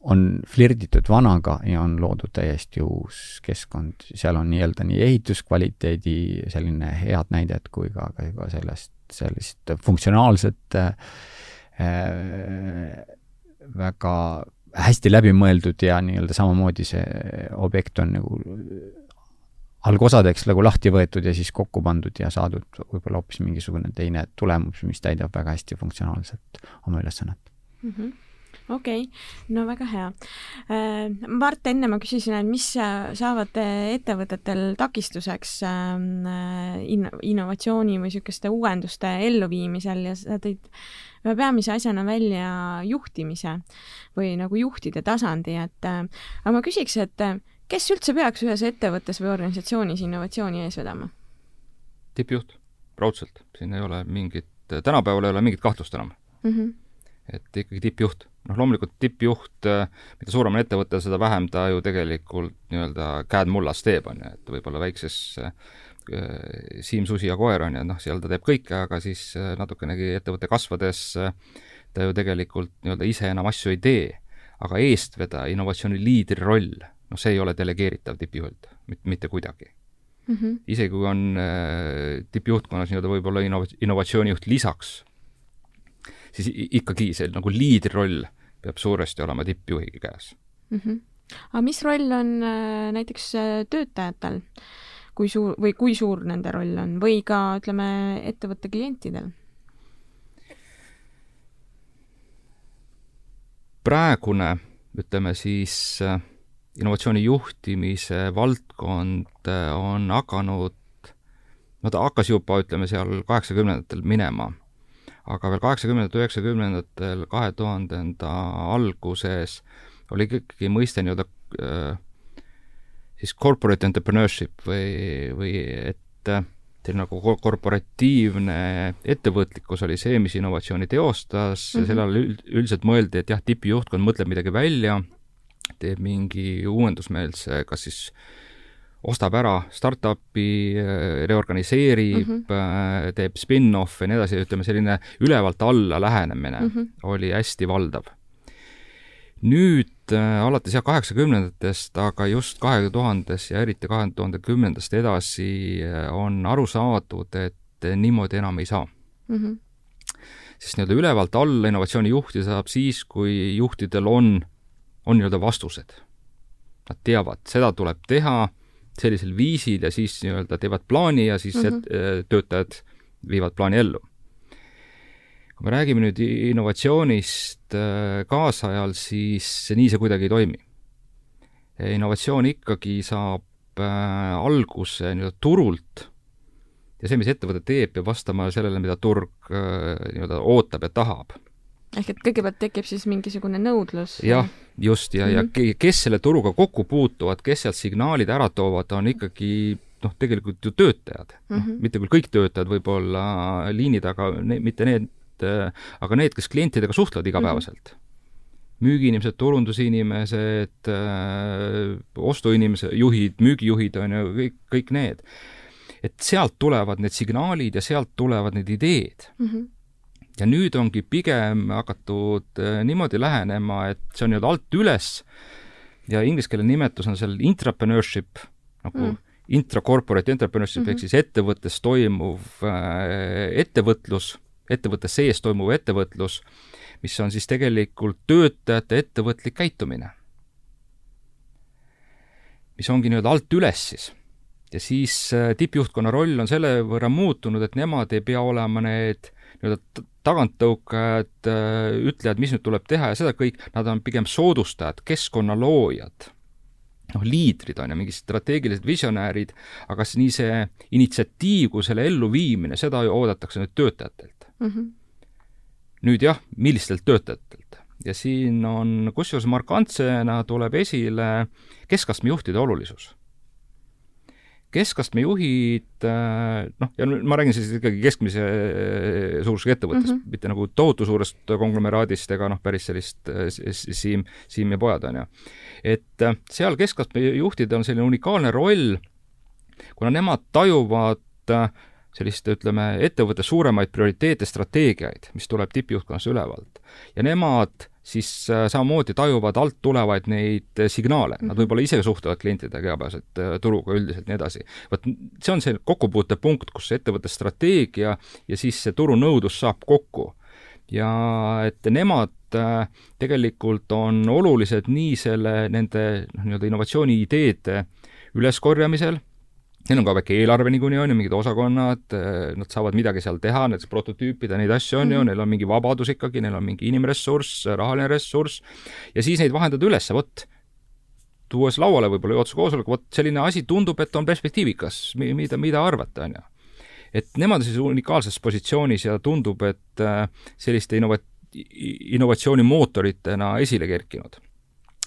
C: on flirditud vanaga ja on loodud täiesti uus keskkond, seal on nii-öelda nii ehituskvaliteedi selline head näidet kui ka, ka sellest, sellist funktsionaalset äh, väga hästi läbimõeldud ja nii-öelda samamoodi see objekt on nagu algosadeks nagu lahti võetud ja siis kokku pandud ja saadud võib-olla hoopis mingisugune teine tulemus, mis täidab väga hästi funktsionaalselt oma ülesannet
A: mm. -hmm okei okay., no väga hea. Äh, Mart, enne ma küsisin, et mis saavad ettevõtetel takistuseks ähm, äh, in-, innovatsiooni või niisuguste uuenduste elluviimisel ja sa tõid ühe peamise asjana välja juhtimise või nagu juhtide tasandi, et äh, aga ma küsiks, et äh, kes üldse peaks ühes ettevõttes või organisatsioonis innovatsiooni ees vedama?
B: tippjuht, raudselt, siin ei ole mingit, tänapäeval ei ole mingit kahtlust enam mm. -hmm. et ikkagi tippjuht, noh loomulikult tippjuht, äh, mida suurem on ettevõte, seda vähem ta ju tegelikult nii-öelda käed mullas teeb, on ju, et võib-olla väikses äh, Äh, Siim, susi ja koer on ju, noh, seal ta teeb kõike, aga siis äh, natukenegi ettevõtte kasvades äh, ta ju tegelikult nii-öelda ise enam asju ei tee. aga eestvedaja, innovatsiooni liidri roll, noh, see ei ole delegeeritav tippjuhilt, mitte kuidagi mm. -hmm. isegi kui on tippjuhtkonnas nii-öelda võib-olla innov-, innovatsioonijuht lisaks, siis ikkagi see nagu liidri roll peab suuresti olema tippjuhi käes
A: mm. -hmm. aga mis roll on näiteks töötajatel? Kui suur või kui suur nende roll on või ka ütleme, ettevõtte klientidel?
B: praegune, ütleme siis äh, innovatsiooni juhtimise valdkond äh, on hakanud, no ta hakkas juba, ütleme seal kaheksakümnendatel minema, aga veel kaheksakümnendatel, üheksakümnendatel, kahe tuhandenda alguses oli ikkagi mõiste nii-öelda äh, siis corporate entrepreneurship või, või et äh, selline nagu korporatiivne ettevõtlikkus oli see, mis innovatsiooni teostas mm, -hmm. selle all üldiselt mõeldi, et jah, tippjuhtkond mõtleb midagi välja, teeb mingi uuendusmeelse, kas siis ostab ära startup'i, reorganiseerib mm, -hmm. teeb spin-off'e ja nii edasi, ütleme selline ülevalt alla lähenemine mm -hmm. oli hästi valdav. Nüüd äh, alates jah, kaheksakümnendatest, aga just kahe tuhandes ja eriti kahe tuhande kümnendast edasi äh, on aru saadud, et niimoodi enam ei saa mm. -hmm. sest nii-öelda ülevalt alla innovatsiooni juhtida saab siis, kui juhtidel on, on nii-öelda vastused. Nad teavad, seda tuleb teha sellisel viisil ja siis nii-öelda teevad plaani ja siis mm -hmm. töötajad viivad plaani ellu kui me räägime nüüd innovatsioonist äh, kaasajal, siis nii see kuidagi ei toimi. innovatsioon ikkagi saab äh, alguse nii-öelda turult ja see, mis ettevõte teeb, peab vastama sellele, mida turg äh, nii-öelda ootab ja tahab.
A: ehk et kõigepealt tekib siis mingisugune nõudlus?
B: jah, just, ja mm, -hmm. ja mhm. kes selle turuga kokku puutuvad, kes sealt signaalid ära toovad, on ikkagi noh, tegelikult ju töötajad mm, -hmm. noh, mitte küll kõik töötajad võib-olla liini taga, mitte need et äh, aga need, kes klientidega suhtlevad igapäevaselt mm, -hmm. müügiinimesed, turundusinimesed, äh, ostuinimesed, juhid, müügijuhid on ju, kõik, kõik need. et sealt tulevad need signaalid ja sealt tulevad need ideed mm. -hmm ja nüüd ongi pigem hakatud äh, niimoodi lähenema, et see on nii-öelda alt üles ja inglise keele nimetus on seal intrapreneurship nagu mm. intracorporate entrepreneurship mm -hmm. ehk siis ettevõttes toimuv äh, ettevõtlus, ettevõtte sees toimuv ettevõtlus, mis on siis tegelikult töötajate ettevõtlik käitumine. mis ongi nii-öelda alt üles siis. Ja siis äh, tippjuhtkonna roll on selle võrra muutunud, et nemad ei pea olema need nii-öelda taganttõukajad, äh, ütlejad, mis nüüd tuleb teha ja seda kõik, nad on pigem soodustajad, keskkonna loojad, noh, liidrid on ju, mingid strateegilised visionäärid, aga nii see initsiatiiv kui selle elluviimine, seda ju oodatakse nüüd töötajatelt mm. -hmm. nüüd jah, millistelt töötajatelt? ja siin on, kusjuures markantsena tuleb esile keskastme juhtide olulisus keskastme juhid, äh, noh, ja ma räägin siis ikkagi keskmise äh, suurusega ettevõttest mm, -hmm. mitte nagu tohutu suurest konglomeraadist ega noh, päris sellist äh, Siim, Siim ja pojad, on ju. et seal keskastme juhtidel on selline unikaalne roll, kuna nemad tajuvad sellist, ütleme, ettevõtte suuremaid prioriteete, strateegiaid, mis tuleb tippjuhtkonnas ülevalt. ja nemad siis äh, samamoodi tajuvad alt tulevaid neid äh, signaale, nad mhm. võib-olla ise suhtlevad klientidega igapäevaselt, äh, turuga üldiselt, nii edasi. vot see on see kokkupuutepunkt, kus ettevõtte strateegia ja siis see turunõudlus saab kokku. ja et nemad tegelikult on olulised nii selle, nende noh, nii-öelda innovatsiooni ideede üleskorjamisel Neil on ka väike eelarve niikuinii on ju, mingid osakonnad, eh, nad saavad midagi seal teha, näiteks prototüüpida neid asju on mm -hmm. ju, mhm. neil on mingi vabadus ikkagi, neil on mingi inimressurss, rahaline ressurss ja siis neid vahendada üles, vot tuues lauale võib-olla juhatuse koosolek, vot selline asi tundub, et on perspektiivikas, mida, mida arvata, on ju. et nemad on siis unikaalses positsioonis ja tundub, et eh, selliste innova-, innovatsioonimootoritena esile kerkinud.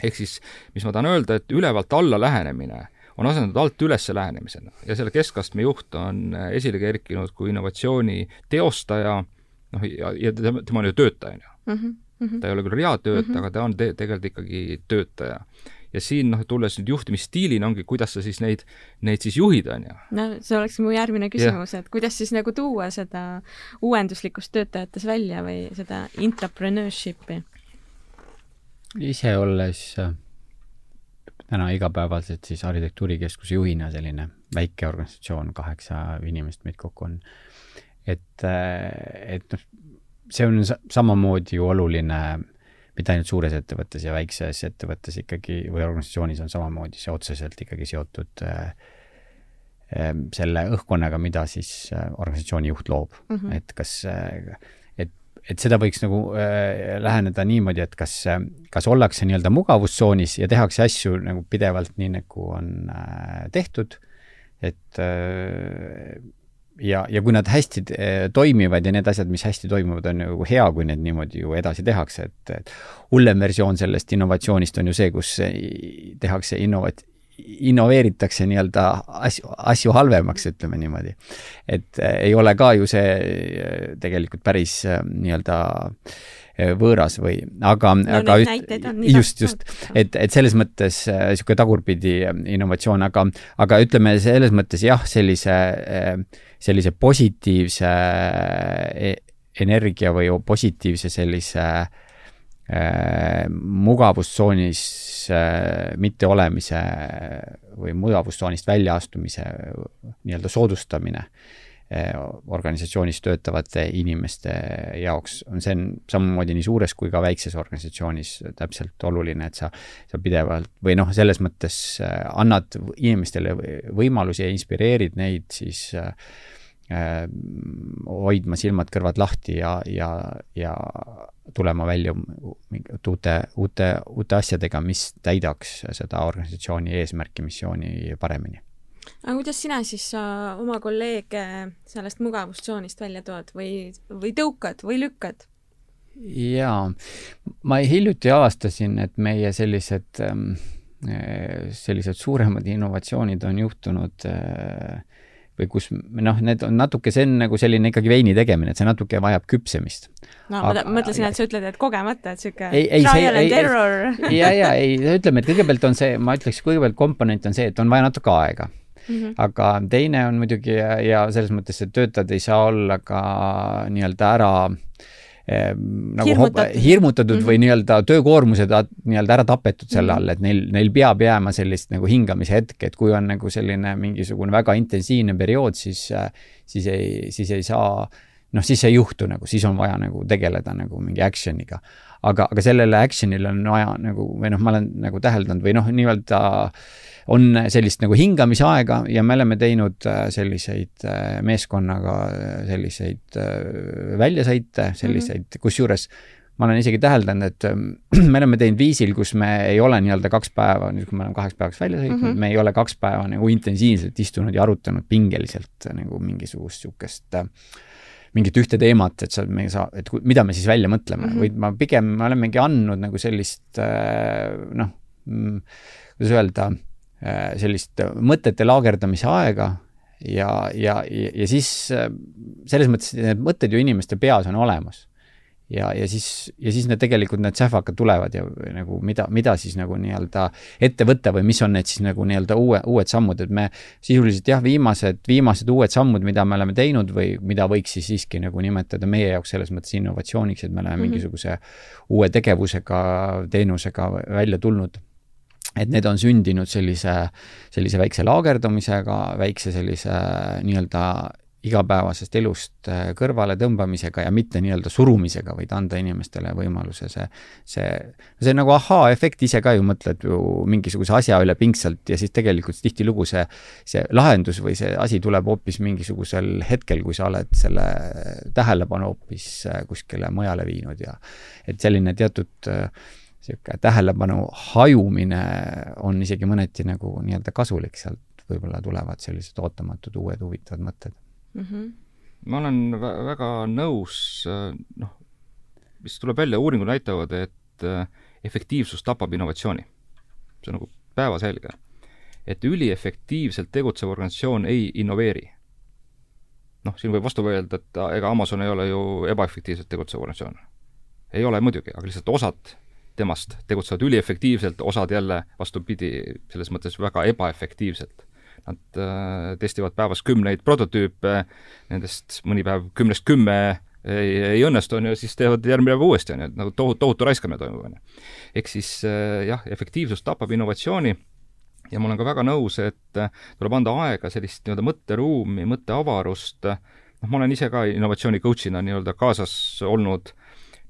B: ehk siis, mis ma tahan öelda, et ülevalt alla lähenemine on asendatud alt üles lähenemisena ja selle keskastme juht on äh, esile kerkinud kui innovatsiooni teostaja, noh, ja, ja tema, tema on ju töötaja, on ju. Mhm, mhm. ta ei ole küll reaaltöötaja mm, -hmm. aga ta on te tegelikult ikkagi töötaja ja siin noh, tulles nüüd juhtimisstiilini, ongi, kuidas sa siis neid, neid siis juhid, on ju.
A: no see oleks mu järgmine küsimus, et kuidas siis nagu tuua seda uuenduslikkust töötajates välja või seda intrapreneurship'i?
C: ise olles täna igapäevaselt siis arhitektuurikeskuse juhina selline väike organisatsioon, kaheksa inimest meid kokku on. et, äh, et noh, see on samamoodi ju oluline mitte ainult suures ettevõttes ja väikses ettevõttes ikkagi või organisatsioonis on samamoodi see otseselt ikkagi seotud äh, äh selle õhkkonnaga, mida siis äh, organisatsiooni juht loob mm, -hmm. et kas äh, et seda võiks nagu äh, läheneda niimoodi, et kas, kas ollakse nii-öelda mugavustsoonis ja tehakse asju nagu pidevalt nii, nagu on äh, tehtud, et äh, ja, ja kui nad hästi äh, toimivad ja need asjad, mis hästi toimuvad, on ju hea, kui need niimoodi ju edasi tehakse, et, et hullem versioon sellest innovatsioonist on ju see, kus tehakse innovat-, innoveeritakse nii-öelda asju, asju halvemaks, ütleme niimoodi. et äh, ei ole ka ju see äh, tegelikult päris äh, nii-öelda võõras või, aga
A: no,,
C: aga üt, just, just, et, et selles mõttes niisugune tagurpidi innovatsioon, aga, aga ütleme selles mõttes jah, sellise, sellise positiivse e-, energia või positiivse sellise Äh, mugavustsoonis äh, mitteolemise või mugavustsoonist väljaastumise nii-öelda soodustamine äh, organisatsioonis töötavate inimeste jaoks on see on samamoodi nii suures kui ka väikses organisatsioonis täpselt oluline, et sa, sa pidevalt või noh, selles mõttes annad inimestele võimalusi ja inspireerid neid siis äh, hoidma silmad-kõrvad lahti ja, ja, ja tulema välja uute, uute, uute asjadega, mis täidaks seda organisatsiooni eesmärki, missiooni paremini.
A: aga kuidas sina siis äh, oma kolleege sellest mugavustsoonist välja tood või, või tõukad või lükkad?
C: jaa, ma hiljuti avastasin, et meie sellised, ähm, äh, sellised suuremad innovatsioonid on juhtunud äh, või kus noh, need on natuke, see on nagu selline ikkagi veini tegemine, et see natuke vajab küpsemist.
A: no aga, ma mõtlesin, et sa ütled, et kogemata, et niisugune trial and error.
C: ja, ja ei, ütleme, et kõigepealt on see, ma ütleks, kõigepealt komponent on see, et on vaja natuke aega Mm -hmm. aga teine on muidugi ja, ja selles mõttes, et töötajad ei saa olla ka nii-öelda ära eh, nagu
A: Hirmutatud.
C: hirmutatud
A: Mhm.
C: või nii-öelda töökoormused a- nii-öelda ära tapetud selle
A: Mhm.
C: all, et neil, neil peab jääma sellist nagu hingamise hetke, et kui on nagu selline mingisugune väga intensiivne periood, siis, siis ei, siis ei saa noh, siis ei juhtu nagu, siis on vaja nagu tegeleda nagu mingi action'iga. aga, aga sellele action'ile on vaja nagu, või noh, ma olen nagu täheldanud või noh, nii-öelda on sellist nagu hingamisaega ja me oleme teinud äh, selliseid äh, meeskonnaga äh, selliseid väljasõite, selliseid mm -hmm. kusjuures ma olen isegi täheldanud, et ähm, me oleme teinud viisil, kus me ei ole nii-öelda kaks päeva, nüüd kui me oleme kaheks päevaks välja sõitnud mm. -hmm. me ei ole kaks päeva nagu intensiivselt istunud ja arutanud pingeliselt nagu mingisugust niisugust äh, mingit ühte teemat, et sa, me ei saa, et mida me siis välja mõtleme mm. -hmm. vaid ma pigem, me olemegi andnud nagu sellist äh, noh, kuidas öelda, sellist mõtete laagerdamise aega ja, ja, ja, ja siis äh, selles mõttes need mõtted ju inimeste peas on olemas. Ja, ja siis, ja siis need tegelikult, need sähvakad tulevad ja nagu mida, mida siis nagu nii-öelda ette võtta või mis on need siis nagu nii-öelda uue, uued sammud, et me sisuliselt jah, viimased, viimased uued sammud, mida me oleme teinud või mida võiks siis siiski nagu nimetada meie jaoks selles mõttes innovatsiooniks, et me oleme mm -hmm. mingisuguse uue tegevusega, teenusega välja tulnud et need on sündinud sellise, sellise väikse laagerdumisega, väikse sellise nii-öelda igapäevasest elust äh, kõrvale tõmbamisega ja mitte nii-öelda surumisega, vaid anda inimestele võimaluse see, see, see nagu ahaa-efekt, ise ka ju mõtled ju mingisuguse asja üle pingsalt ja siis tegelikult tihtilugu see, see lahendus või see asi tuleb hoopis mingisugusel hetkel, kui sa oled selle tähelepanu hoopis äh, kuskile mujale viinud ja et selline teatud niisugune tähelepanu hajumine on isegi mõneti nagu nii-öelda kasulik, sealt võib-olla tulevad sellised ootamatud uued huvitavad mõtted
A: mm. -hmm.
B: ma olen vä väga nõus, noh, mis tuleb välja, uuringud näitavad, et äh, efektiivsus tapab innovatsiooni. see on nagu päevaselge. et üliefektiivselt tegutsev organisatsioon ei innoveeri. noh, siin võib vastu öelda, et ega Amazon ei ole ju ebaefektiivselt tegutsev organisatsioon. ei ole muidugi, aga lihtsalt osad temast tegutsevad üliefektiivselt, osad jälle vastupidi, selles mõttes väga ebaefektiivselt Nad äh, testivad päevas kümneid prototüüpe, nendest mõni päev kümnest kümme ei, ei õnnestu, on ju, siis teevad järgmine päev uuesti, on ju, et nagu tohutu, tohutu raiskamine toimub, on ju. ehk siis äh, jah, efektiivsus tapab innovatsiooni ja ma olen ka väga nõus, et äh, tuleb anda aega sellist nii-öelda mõtteruumi, mõtteavarust, noh, ma olen ise ka innovatsiooni coach'ina nii-öelda kaasas olnud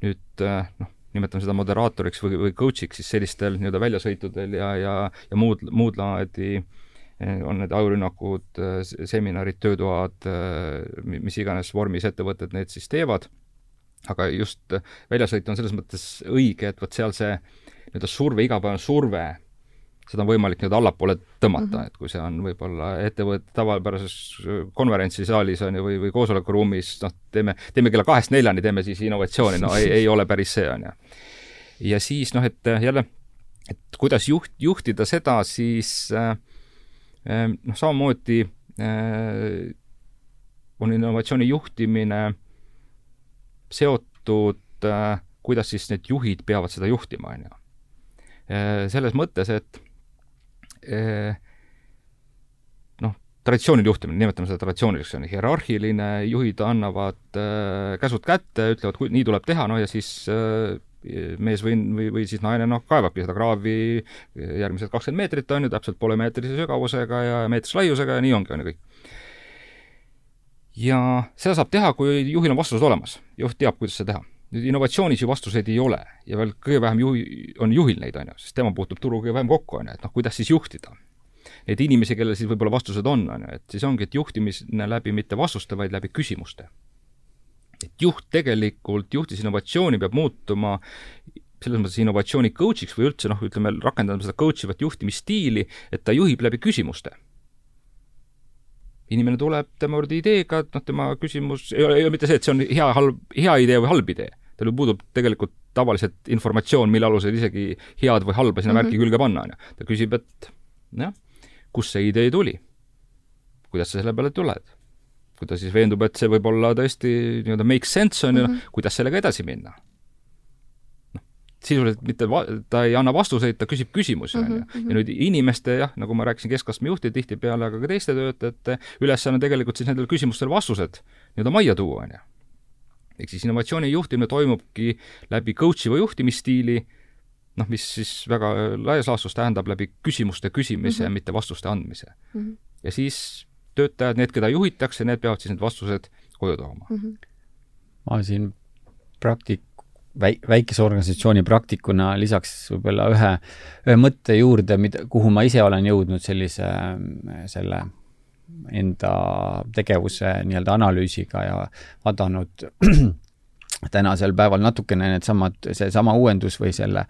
B: nüüd äh, noh, nimetame seda moderaatoriks või, või coach'iks siis sellistel nii-öelda väljasõitudel ja, ja, ja muud, muud laadi on need ajurünnakud, seminarid, töötoad, mis iganes vormis ettevõtted need siis teevad, aga just väljasõit on selles mõttes õige, et vot seal see nii-öelda surve, igapäevane surve, seda on võimalik nii-öelda allapoole tõmmata mm, -hmm. et kui see on võib-olla ettevõtte tavapärases konverentsisaalis on ju, või, või koosolekuruumis, noh, teeme, teeme kella kahest neljani, teeme siis innovatsiooni, no ei, ei ole päris see, on ju. ja siis noh, et jälle, et kuidas juht, juhtida seda, siis äh, noh, samamoodi äh, on innovatsiooni juhtimine seotud, äh, kuidas siis need juhid peavad seda juhtima, on ju. selles mõttes, et noh, traditsiooniline juhtimine, nimetame seda traditsiooniliseks, on hierarhiline, juhid annavad käsud kätte, ütlevad, nii tuleb teha, no ja siis mees või, või, või siis naine noh, kaevabki seda kraavi järgmised kakskümmend meetrit, on ju, täpselt poolemeetrise sügavusega ja meetrise laiusega ja nii ongi, on ju kõik. ja seda saab teha, kui juhil on vastused olemas, juht teab, kuidas seda teha. nüüd innovatsioonis ju vastuseid ei ole ja veel kõige vähem juhi, on juhil neid, on ju, sest tema puutub turuga kõige vähem kokku, on ju, et noh, kuidas siis juhtida. Neid inimesi, kellel siis võib-olla vastused on, on ju, et siis ongi, et juhtimine läbi mitte vastuste, vaid läbi küsimuste et juht tegelikult, juhtis innovatsiooni peab muutuma selles mõttes innovatsiooni coach'iks või üldse noh, ütleme, rakendama seda coach ivat juhtimisstiili, et ta juhib läbi küsimuste. inimene tuleb tema juurde ideega, noh, tema küsimus ei ole, ei ole mitte see, et see on hea, halb, hea idee või halb idee. tal ju puudub tegelikult tavaliselt informatsioon, mille alusel isegi head või halba sinna mm -hmm. märki külge panna, on ju. ta küsib, et jah, kust see idee tuli? kuidas sa selle peale tuled? Kui ta siis veendub, et see võib olla tõesti nii-öelda make sense, on ju mm -hmm., kuidas sellega edasi minna? noh, sisuliselt mitte va-, ta ei anna vastuseid, ta küsib küsimusi, on ju. ja nüüd inimeste jah, nagu ma rääkisin, keskastme juhtide tihtipeale, aga ka teiste töötajate ülesanne tegelikult siis nendele küsimustele vastused nii-öelda majja tuua, on ju. ehk siis innovatsiooni juhtimine toimubki läbi coach iva juhtimisstiili, noh, mis siis väga laias laastus tähendab läbi küsimuste küsimise mm, -hmm. mitte vastuste andmise mm. -hmm. ja siis töötajad, need, keda juhitakse, need peavad siis need vastused koju tooma mm. -hmm.
C: ma siin praktik-, väi-, väikese organisatsiooni praktikuna lisaks võib-olla ühe, ühe mõtte juurde, mida, kuhu ma ise olen jõudnud sellise, selle enda tegevuse nii-öelda analüüsiga ja vaadanud tänasel päeval natukene needsamad, seesama uuendus või selle,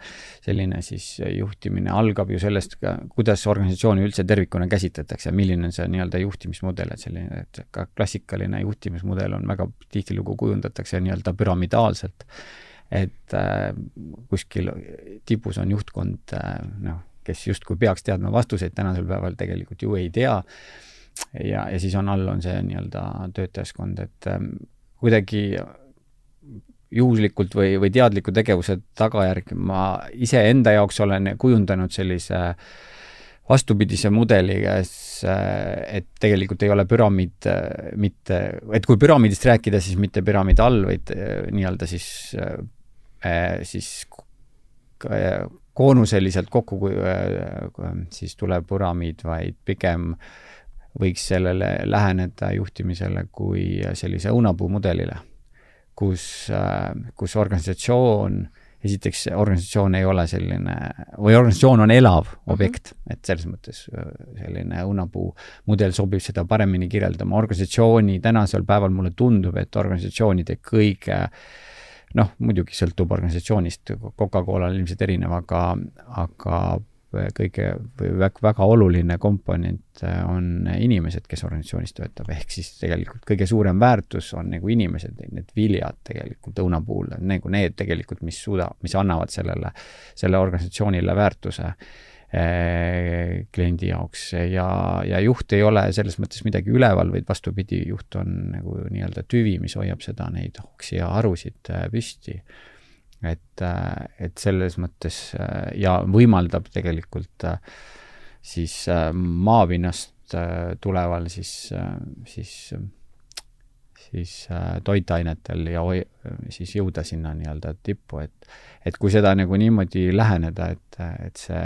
C: selline siis juhtimine algab ju sellest, kuidas organisatsiooni üldse tervikuna käsitletakse, milline on see nii-öelda juhtimismudel, et selline, et ka klassikaline juhtimismudel on väga tihtilugu kujundatakse nii-öelda püramidaalselt. et äh, kuskil tipus on juhtkond äh, noh, kes justkui peaks teadma vastuseid, tänasel päeval tegelikult ju ei tea ja, ja siis on all, on see nii-öelda töötajaskond, et ähm, kuidagi juhuslikult või, või teadliku tegevuse tagajärg. Ma iseenda jaoks olen kujundanud sellise vastupidise mudeli, kes, et tegelikult ei ole püramiid mitte, et kui püramiidist rääkida, siis mitte püramiid all, vaid äh, nii-öelda siis, siis koonuseliselt kokku siis tulev püramiid, vaid pigem võiks sellele läheneda juhtimisele kui sellise õunapuumudelile, kus, äh, kus organisatsioon, esiteks organisatsioon ei ole selline, või organisatsioon on elav mhm. objekt mm, -hmm. et selles mõttes äh, selline õunapuu mudel sobib seda paremini kirjeldama. organisatsiooni tänasel päeval mulle tundub, et organisatsioonide kõige noh, muidugi sõltub organisatsioonist, Coca-Colal ilmselt erinev, aga, aga kõige või väga, väga oluline komponent äh, on inimesed, kes organisatsioonis töötab, ehk siis tegelikult kõige suurem väärtus on nagu inimesed, need viljad tegelikult õuna puhul, nagu need tegelikult, mis suuda, mis annavad sellele, selle organisatsioonile väärtuse eh, kliendi jaoks. Ja, ja juht ei ole selles mõttes midagi üleval, vaid vastupidi, juht on nagu nii-öelda tüvi, mis hoiab seda, neid hoksi ja harusid äh, püsti et, äh, et selles mõttes äh, ja võimaldab tegelikult äh, siis maapinnast tuleval siis, siis, siis toitainetel ja hoi-, siis jõuda sinna nii-öelda tippu, et et kui seda nagu niimoodi läheneda, et, et see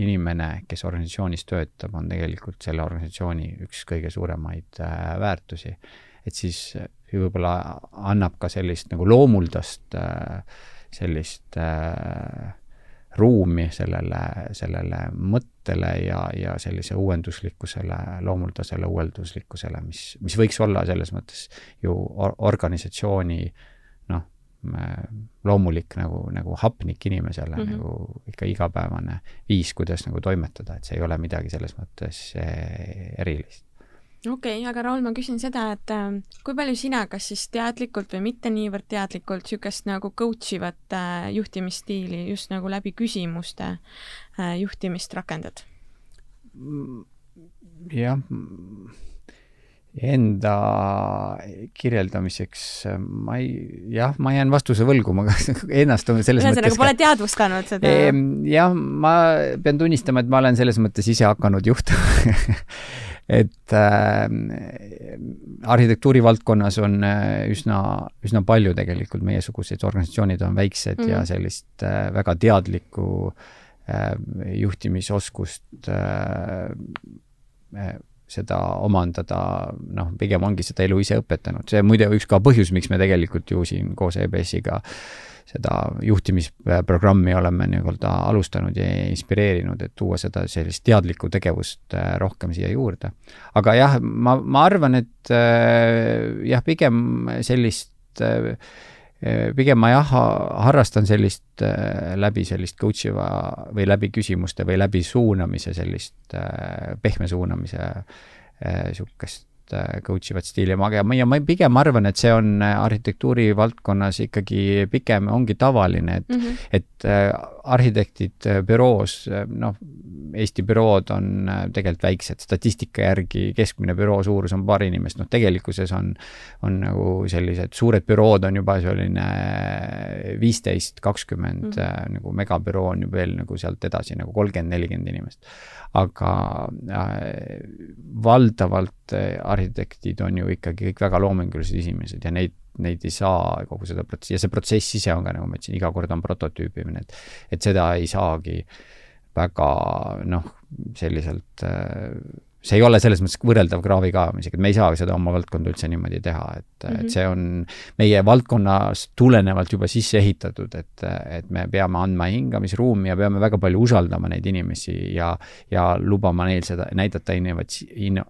C: inimene, kes organisatsioonis töötab, on tegelikult selle organisatsiooni üks kõige suuremaid väärtusi, et siis võib-olla annab ka sellist nagu loomuldast äh, sellist äh, ruumi sellele, sellele mõttele ja, ja sellise uuenduslikkusele, loomuldasele uuenduslikkusele, mis, mis võiks olla selles mõttes ju or organisatsiooni noh, loomulik nagu, nagu hapnik inimesele mm, -hmm. nagu ikka igapäevane viis, kuidas nagu toimetada, et see ei ole midagi selles mõttes eh, erilist
A: okei okay,, aga Raul, ma küsin seda, et äh, kui palju sina, kas siis teadlikult või mitte niivõrd teadlikult, niisugust nagu coach ivat äh, juhtimisstiili just nagu läbi küsimuste äh, juhtimist rakendad?
C: jah, enda kirjeldamiseks äh, ma ei, jah, ma jään vastuse võlgu, ma ennast selles
A: ühesõnaga, mõttes pole teadvustanud seda?
C: jah, ma pean tunnistama, et ma olen selles mõttes ise hakanud juhtuma et äh, arhitektuuri valdkonnas on üsna, üsna palju tegelikult meiesuguseid organisatsioonid on väiksed mm. ja mhm. sellist äh, väga teadlikku äh, juhtimisoskust äh, seda omandada, noh, pigem ongi seda elu ise õpetanud, see muide üks ka põhjus, miks me tegelikult ju siin koos EBS-iga äh, seda juhtimisprogrammi oleme nii-öelda alustanud ja inspireerinud, et tuua seda sellist teadlikku tegevust äh, rohkem siia juurde. aga jah, ma, ma arvan, et äh, jah, pigem sellist äh, pigem ma jah, harrastan sellist läbi sellist coach iva või läbi küsimuste või läbi suunamise sellist pehme suunamise niisugust coach ivat stiili, ma, ja ma pigem arvan, et see on äh, arhitektuuri valdkonnas ikkagi pigem ongi tavaline, et mm, -hmm. et äh, arhitektid büroos, noh, Eesti bürood on tegelikult väiksed, statistika järgi keskmine büroo suurus on paar inimest, noh, tegelikkuses on, on nagu sellised suured bürood on juba selline viisteist, kakskümmend, mhm. nagu megabüroo on ju veel nagu sealt edasi nagu kolmkümmend, nelikümmend inimest. Aga äh, valdavalt äh, arhitektid on ju ikkagi kõik väga loomingulised inimesed ja neid neid ei saa kogu seda protsessi, ja see protsess ise on ka, nagu ma ütlesin, iga kord on prototüübimine, et et seda ei saagi väga noh, selliselt see ei ole selles mõttes võrreldav kraavi kaevamisega, et me ei saa seda oma valdkonda üldse niimoodi teha, et mm, -hmm. et mhm. see on meie valdkonnast tulenevalt juba sisse ehitatud, et, et me peame andma hingamisruumi ja peame väga palju usaldama neid inimesi ja, ja lubama neil seda, näidata innovatsi-, inno-,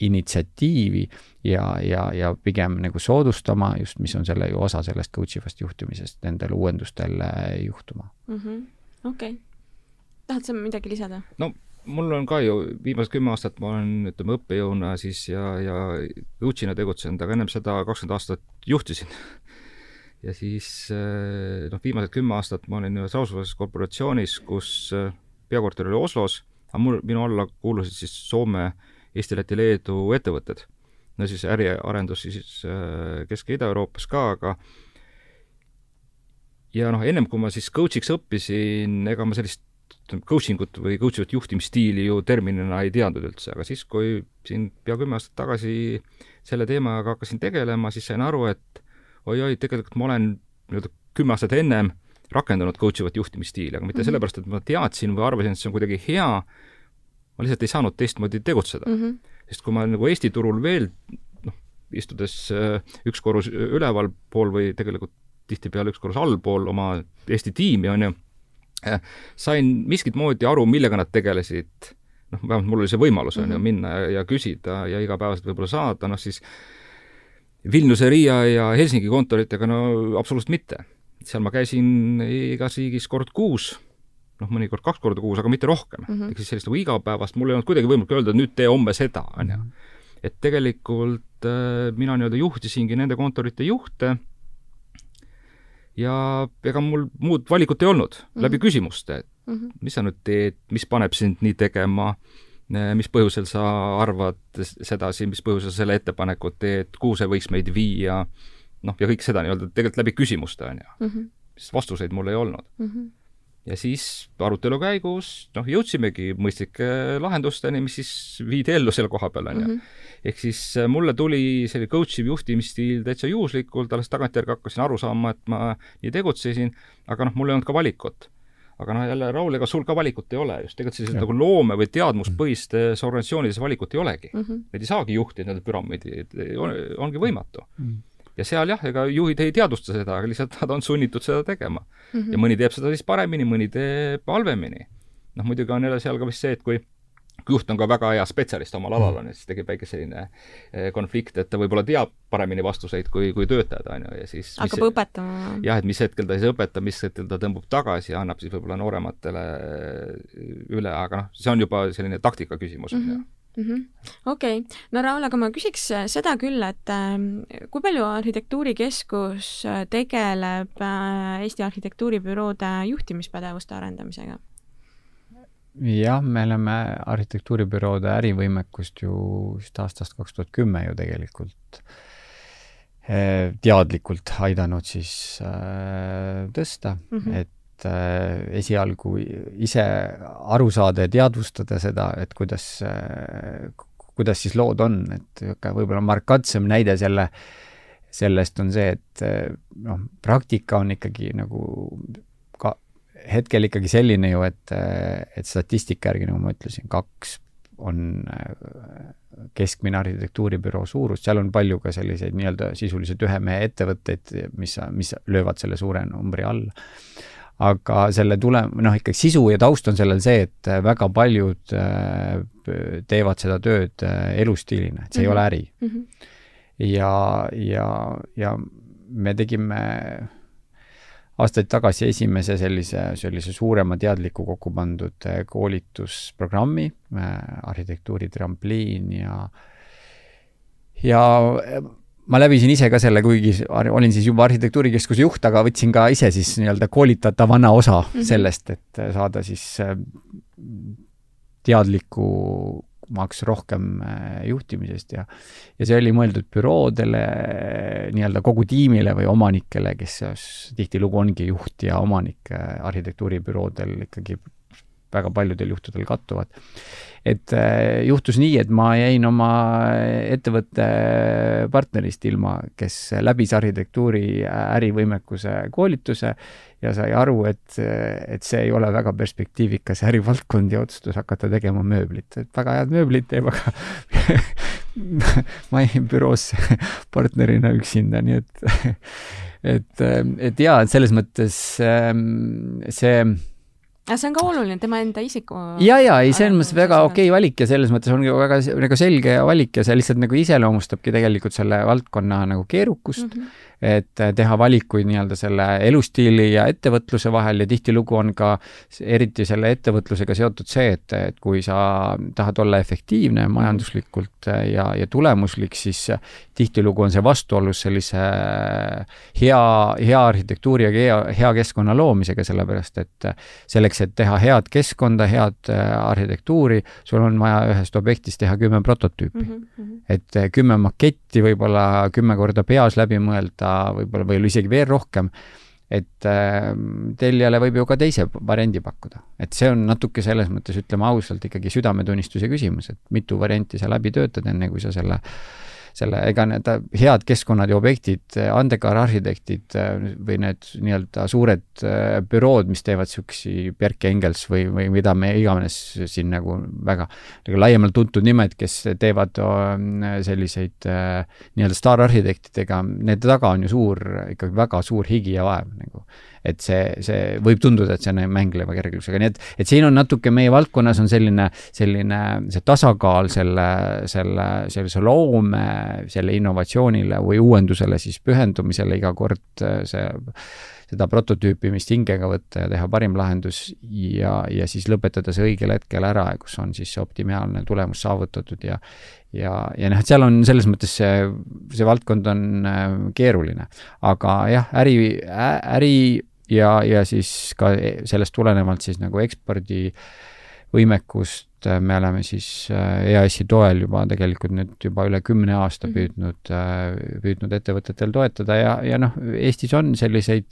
C: initsiatiivi ja, ja, ja pigem nagu soodustama just, mis on selle ju osa sellest coach ivast juhtimisest, nendel uuendustel juhtuma
A: mm. -hmm. okei. Tahad sa midagi lisada?
B: no mul on ka ju viimased kümme aastat ma olen, ütleme, õppejõuna siis ja, ja coach'ina tegutsenud, aga ennem seda kakskümmend aastat juhtisin. ja siis eh, noh, viimased kümme aastat ma olin ühes rahvusvahelises korporatsioonis, kus eh, peakorter oli Oslos, aga mul, minu alla kuulusid siis Soome, Eesti, Läti, Leedu ettevõtted. no siis äriarendus siis eh, Kesk- ja Ida-Euroopas ka, aga ja noh, ennem kui ma siis coach'iks õppisin, ega ma sellist coaching ut või coach ivat juhtimisstiili ju terminina ei teadnud üldse, aga siis, kui siin pea kümme aastat tagasi selle teemaga hakkasin tegelema, siis sain aru, et oi-oi, tegelikult ma olen nii-öelda kümme aastat ennem rakendanud coach ivat juhtimisstiili, aga mitte mm -hmm. sellepärast, et ma teadsin või arvasin, et see on kuidagi hea, ma lihtsalt ei saanud teistmoodi tegutseda mm. -hmm. sest kui ma nagu Eesti turul veel noh, istudes äh, üks korrus ülevalpool või tegelikult tihtipeale üks korrus allpool oma Eesti tiimi, on ju sain miskit moodi aru, millega nad tegelesid, noh, vähemalt mul oli see võimalus, on ju, mhm. minna ja, ja küsida ja igapäevaselt võib-olla saada, noh siis Vilniuse, Riia ja Helsingi kontoritega no absoluutselt mitte. seal ma käisin igas riigis kord kuus, noh, mõnikord kaks korda kuus, aga mitte rohkem mm. -hmm. ehk siis sellist nagu igapäevast, mul ei olnud kuidagi võimalik öelda, et nüüd tee homme seda, on ju. et tegelikult äh, mina nii-öelda juhtisingi nende kontorite juhte ja ega mul muud valikut ei olnud mm -hmm. läbi küsimuste, et mm -hmm. mis sa nüüd teed, mis paneb sind nii tegema, mis põhjusel sa arvad sedasi, mis põhjusel sa selle ettepaneku teed, kuhu see võiks meid viia, noh, ja kõik seda nii-öelda tegelikult läbi küsimuste, on ju. -hmm. sest vastuseid mul ei olnud mm. -hmm ja siis arutelu käigus noh, jõudsimegi mõistlike lahendusteni, mis siis viidi ellu selle koha peal, on ju. Mhm. ehk siis äh, mulle tuli selline coach iv juhtimisstiil täitsa juhuslikult, alles tagantjärgi hakkasin aru saama, et ma nii tegutsesin, aga noh, mul ei olnud ka valikut. aga noh, jälle Raul, ega sul ka valikut ei ole, just tegelikult sellises nagu loome- või teadmuspõhistes organisatsioonides valikut ei olegi mm. -hmm. Neid ei saagi juhtida, need püramiidid, ongi võimatu mm. -hmm ja seal jah, ega juhid ei teadvusta seda, aga lihtsalt nad on sunnitud seda tegema mm. -hmm. ja mõni teeb seda siis paremini, mõni teeb halvemini. noh, muidugi on jälle seal ka vist see, et kui juht on ka väga hea spetsialist omal alal, on ju, siis tekib väike selline eh, konflikt, et ta võib-olla teab paremini vastuseid kui, kui töötajad, on ju, ja siis
A: hakkab mis, õpetama.
B: jah, et mis hetkel ta siis õpetab, mis hetkel ta tõmbub tagasi ja annab siis võib-olla noorematele üle, aga noh, see on juba selline taktika küsimus, on ju
A: mhm mm -hmm.. okei okay., no Raul, aga ma küsiks äh, seda küll, et äh, kui palju Arhitektuurikeskus äh, tegeleb äh, Eesti arhitektuuribüroode juhtimispädevuste arendamisega?
C: jah, me oleme arhitektuuribüroode ärivõimekust ju vist aastast kaks tuhat kümme ju tegelikult teadlikult aidanud siis tõsta mm, -hmm. et et äh, esialgu ise aru saada ja teadvustada seda, et kuidas, äh, kuidas siis lood on, et niisugune võib-olla markantsem näide selle, sellest on see, et äh, noh, praktika on ikkagi nagu ka hetkel ikkagi selline ju, et, et statistika järgi, nagu ma ütlesin, kaks on keskmine arhitektuuribüroo suurus, seal on palju ka selliseid nii-öelda sisuliselt ühe mehe ettevõtteid, mis, mis löövad selle suure numbri alla aga selle tule-, noh, ikkagi sisu ja taust on sellel see, et väga paljud äh, teevad seda tööd äh, elustiilina, et see mm -hmm. ei ole äri mm. -hmm. ja, ja, ja me tegime aastaid tagasi esimese sellise, sellise suurema teadliku kokku pandud äh, koolitusprogrammi, arhitektuuri trampliin ja ja ma läbisin ise ka selle, kuigi olin siis juba arhitektuurikeskuse juht, aga võtsin ka ise siis nii-öelda koolitatavana osa mm -hmm. sellest, et saada siis äh, teadlikumaks rohkem äh, juhtimisest ja ja see oli mõeldud büroodele, nii-öelda kogu tiimile või omanikele, kes tihtilugu ongi juht ja omanik äh, arhitektuuribüroodel ikkagi väga paljudel juhtudel kattuvad. et äh, juhtus nii, et ma jäin oma ettevõtte partnerist ilma, kes läbis arhitektuuri ärivõimekuse koolituse ja sai aru, et, et see ei ole väga perspektiivikas ärivaldkond ja otsustas hakata tegema mööblit. et väga head mööblit teeb, aga ma jäin büroosse partnerina üksinda, nii et, et, et jaa, et selles mõttes ähm, see
A: aga see on ka oluline, tema enda isiku
C: ja, ja ei, selles mõttes väga okei okay valik ja selles mõttes ongi väga nagu selge valik ja see lihtsalt nagu iseloomustabki tegelikult selle valdkonna nagu keerukust mm. -hmm et teha valikuid nii-öelda selle elustiili ja ettevõtluse vahel ja tihtilugu on ka eriti selle ettevõtlusega seotud see, et, et kui sa tahad olla efektiivne majanduslikult ja, ja tulemuslik, siis tihtilugu on see vastuolus sellise hea, hea arhitektuuri ja hea, hea keskkonna loomisega, sellepärast et selleks, et teha head keskkonda, head arhitektuuri, sul on vaja ühest objektist teha kümme prototüüpi mm. -hmm. et kümme maketti võib-olla kümme korda peas läbi mõelda, võib-olla, või isegi veel rohkem, et äh, tellijale võib ju ka teise variandi pakkuda. et see on natuke selles mõttes, ütleme ausalt, ikkagi südametunnistuse küsimus, et mitu varianti sa läbi töötad, enne kui sa selle selle, ega need head keskkonnad ja objektid, andekaararhitektid äh, või need nii-öelda suured äh, bürood, mis teevad niisugusi Berke Engels või, või mida me iganes siin nagu väga nagu laiemalt tuntud nimed, kes teevad äh, selliseid nii-öelda staararhitektidega, nende taga on ju suur, ikkagi väga suur higi ja vaev nagu et see, see võib tunduda, et see on mängleva kerglusega, nii et, et siin on natuke, meie valdkonnas on selline, selline see tasakaal selle, selle, sellise loome, selle innovatsioonile või uuendusele siis pühendumisele iga kord see seda prototüüpimist hingega võtta ja teha parim lahendus ja, ja siis lõpetada see õigel hetkel ära, kus on siis see optimaalne tulemus saavutatud ja ja, ja noh, et seal on selles mõttes see, see valdkond on äh, keeruline. aga jah, äri, äri ja, ja siis ka e-, sellest tulenevalt siis nagu ekspordivõimekust äh, me oleme siis äh, EAS-i toel juba tegelikult nüüd juba üle kümne aasta mhm. püüdnud, äh, püüdnud ettevõtetel toetada ja, ja noh, Eestis on selliseid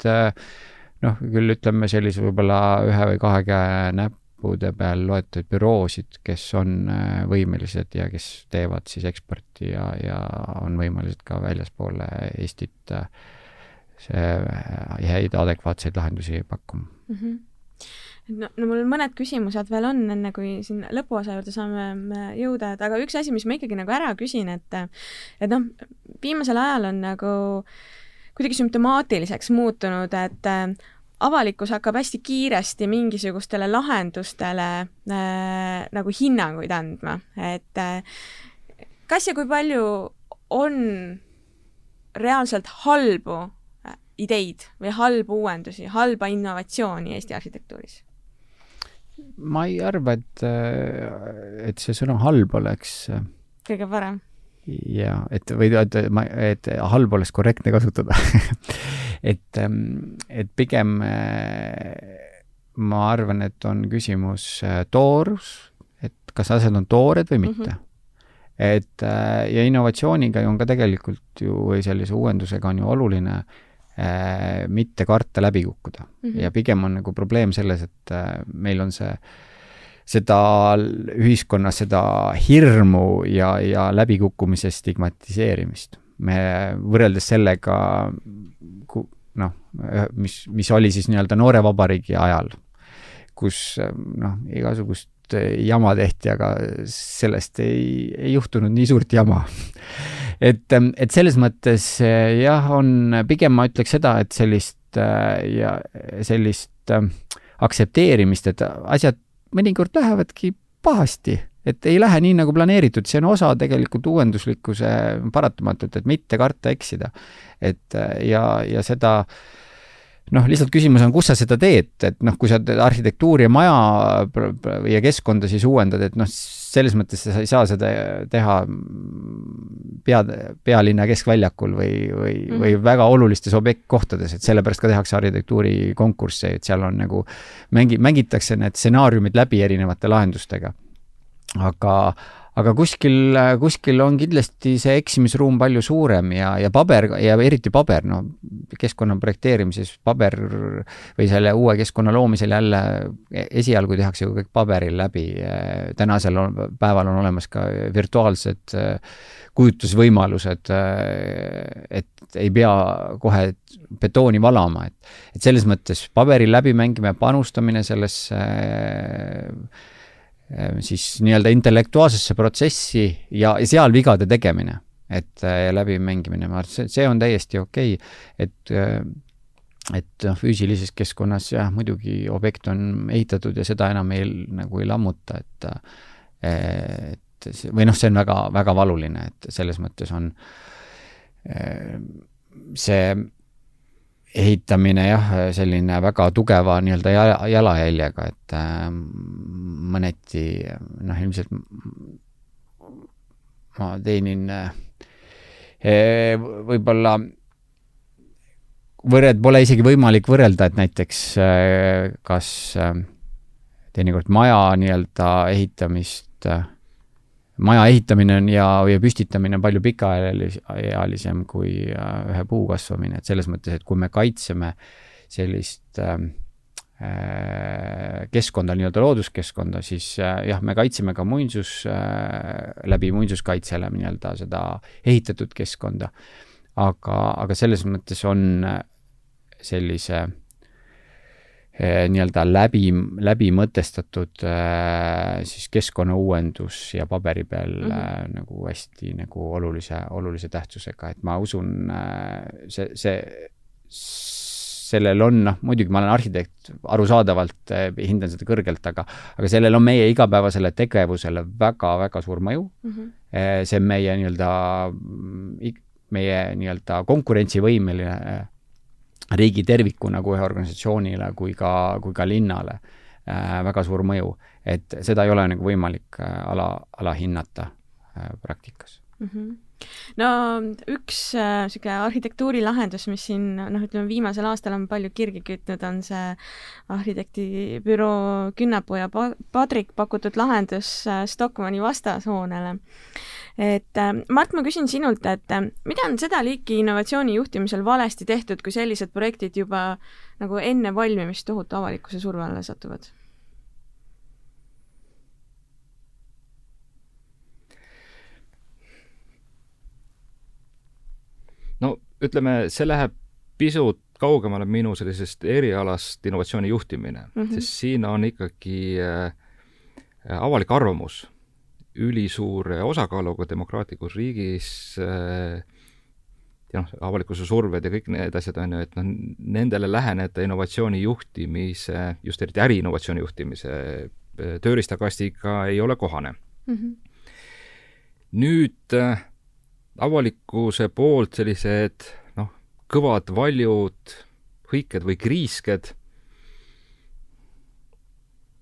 C: noh, küll ütleme sellise võib-olla ühe või kahe käe näppude peal loetud büroosid, kes on võimelised ja kes teevad siis eksporti ja, ja on võimelised ka väljaspoole Eestit äh, see häid adekvaatseid lahendusi pakkuma mm.
A: -hmm no, no mul mõned küsimused veel on, enne kui siin lõpuosa juurde saame jõuda, et aga üks asi, mis ma ikkagi nagu ära küsin, et et noh, viimasel ajal on nagu kuidagi sümptomaatiliseks muutunud, et avalikkus hakkab hästi kiiresti mingisugustele lahendustele äh, nagu hinnanguid andma, et äh, kas ja kui palju on reaalselt halbu ideid või halbu uuendusi, halba innovatsiooni Eesti arhitektuuris?
C: ma ei arva, et, äh, et see sõna halb oleks äh,
A: kõige parem.
C: jaa, et või et ma, et halb oleks korrektne kasutada et, ähm, et pigem äh, ma arvan, et on küsimus toorus, et kas asjad on toored või mitte mm. -hmm et ja innovatsiooniga on ka tegelikult ju, või sellise uuendusega on ju oluline äh, Äh, mitte karta läbi kukkuda mm. -hmm. ja pigem on nagu probleem selles, et äh, meil on see, seda ühiskonnas seda hirmu ja, ja läbikukkumise stigmatiseerimist. me võrreldes sellega, noh, mis, mis oli siis nii-öelda noore vabariigi ajal, kus noh, igasugust jama tehti, aga sellest ei, ei juhtunud nii suurt jama et, ähm, et selles mõttes äh, jah, on, pigem ma ütleks seda, et sellist äh, ja sellist ähm, aktsepteerimist, et asjad mõnikord lähevadki pahasti, et ei lähe nii, nagu planeeritud, see on osa tegelikult uuenduslikkuse paratamatult, et mitte karta eksida. et äh, ja, ja seda äh, noh, lihtsalt küsimus on, kus sa seda teed, et noh, kui sa arhitektuuri ja maja ja keskkonda siis uuendad, et noh, selles mõttes sa ei saa seda teha pea, pealinna keskväljakul või, või mm, -hmm. või väga olulistes objektkohtades, et sellepärast ka tehakse arhitektuurikonkursse, et seal on nagu mängi-, mängitakse need stsenaariumid läbi erinevate lahendustega aga, aga kuskil, kuskil on kindlasti see eksimisruum palju suurem ja, ja paber ja eriti paber, no keskkonna projekteerimises paber või selle uue keskkonna loomisel jälle esialgu tehakse ju kõik paberil läbi. tänasel on, päeval on olemas ka virtuaalsed kujutlusvõimalused, et ei pea kohe betooni valama, et, et selles mõttes paberil läbi mängime, panustamine sellesse Ehm, siis nii-öelda intellektuaalsesse protsessi ja, ja seal vigade tegemine, et äh, läbimängimine, ma arvan, see on täiesti okei okay., et äh, et noh, füüsilises keskkonnas jah, muidugi objekt on ehitatud ja seda enam ei, nagu ei lammuta, et äh, et see, või noh, see on väga, väga valuline, et selles mõttes on see ehitamine jah, selline väga tugeva nii-öelda jala, jalajäljega, et äh, mõneti noh, ilmselt ma teenin äh, võib-olla võrreld-, pole isegi võimalik võrrelda, et näiteks äh, kas äh, teinekord maja nii-öelda ehitamist äh, maja ehitamine on ja, ja püstitamine on palju pikaealisem kui äh, ühe puu kasvamine, et selles mõttes, et kui me kaitseme sellist ähm, äh, keskkonda, nii-öelda looduskeskkonda, siis äh, jah, me kaitseme ka muinsus äh,, läbi muinsuskaitsele nii-öelda seda ehitatud keskkonda. aga, aga selles mõttes on sellise nii-öelda läbi, läbi mõtestatud äh, siis keskkonnauuendus ja paberi peal mm -hmm. nagu hästi nagu olulise, olulise tähtsusega, et ma usun, see, see, sellel on, noh, muidugi ma olen arhitekt, arusaadavalt hindan seda kõrgelt, aga aga sellel on meie igapäevasele tegevusele väga-väga suur mõju mm. -hmm. see on meie nii-öelda, meie nii-öelda konkurentsivõimeline riigi tervikuna kui organisatsioonile kui ka, kui ka linnale äh, väga suur mõju. et seda ei ole nagu võimalik äh, ala, alahinnata äh, praktikas
A: mm. -hmm no üks niisugune äh, arhitektuurilahendus, mis siin noh, ütleme viimasel aastal on palju kirgi kütnud, on see arhitektibüroo Künnapuu ja Padrik pakutud lahendus äh, Stockmanni vastashoonele et äh, Mart, ma küsin sinult, et äh, mida on seda liiki innovatsiooni juhtimisel valesti tehtud, kui sellised projektid juba nagu enne valmimist tohutu avalikkuse surve alla satuvad?
B: no ütleme, see läheb pisut kaugemale minu sellisest erialast innovatsiooni juhtimine mm, -hmm. sest siin on ikkagi äh, avalik arvamus ülisuure osakaaluga demokraatlikus riigis äh, ja noh, avalikkuse surved ja kõik need asjad on ju, et noh, nendele läheneda innovatsiooni juhtimise, just eriti äriinnovatsiooni juhtimise äh, tööriistakastiga ei ole kohane mm. -hmm. nüüd avalikkuse poolt sellised noh, kõvad valjud hõiked või kriisked,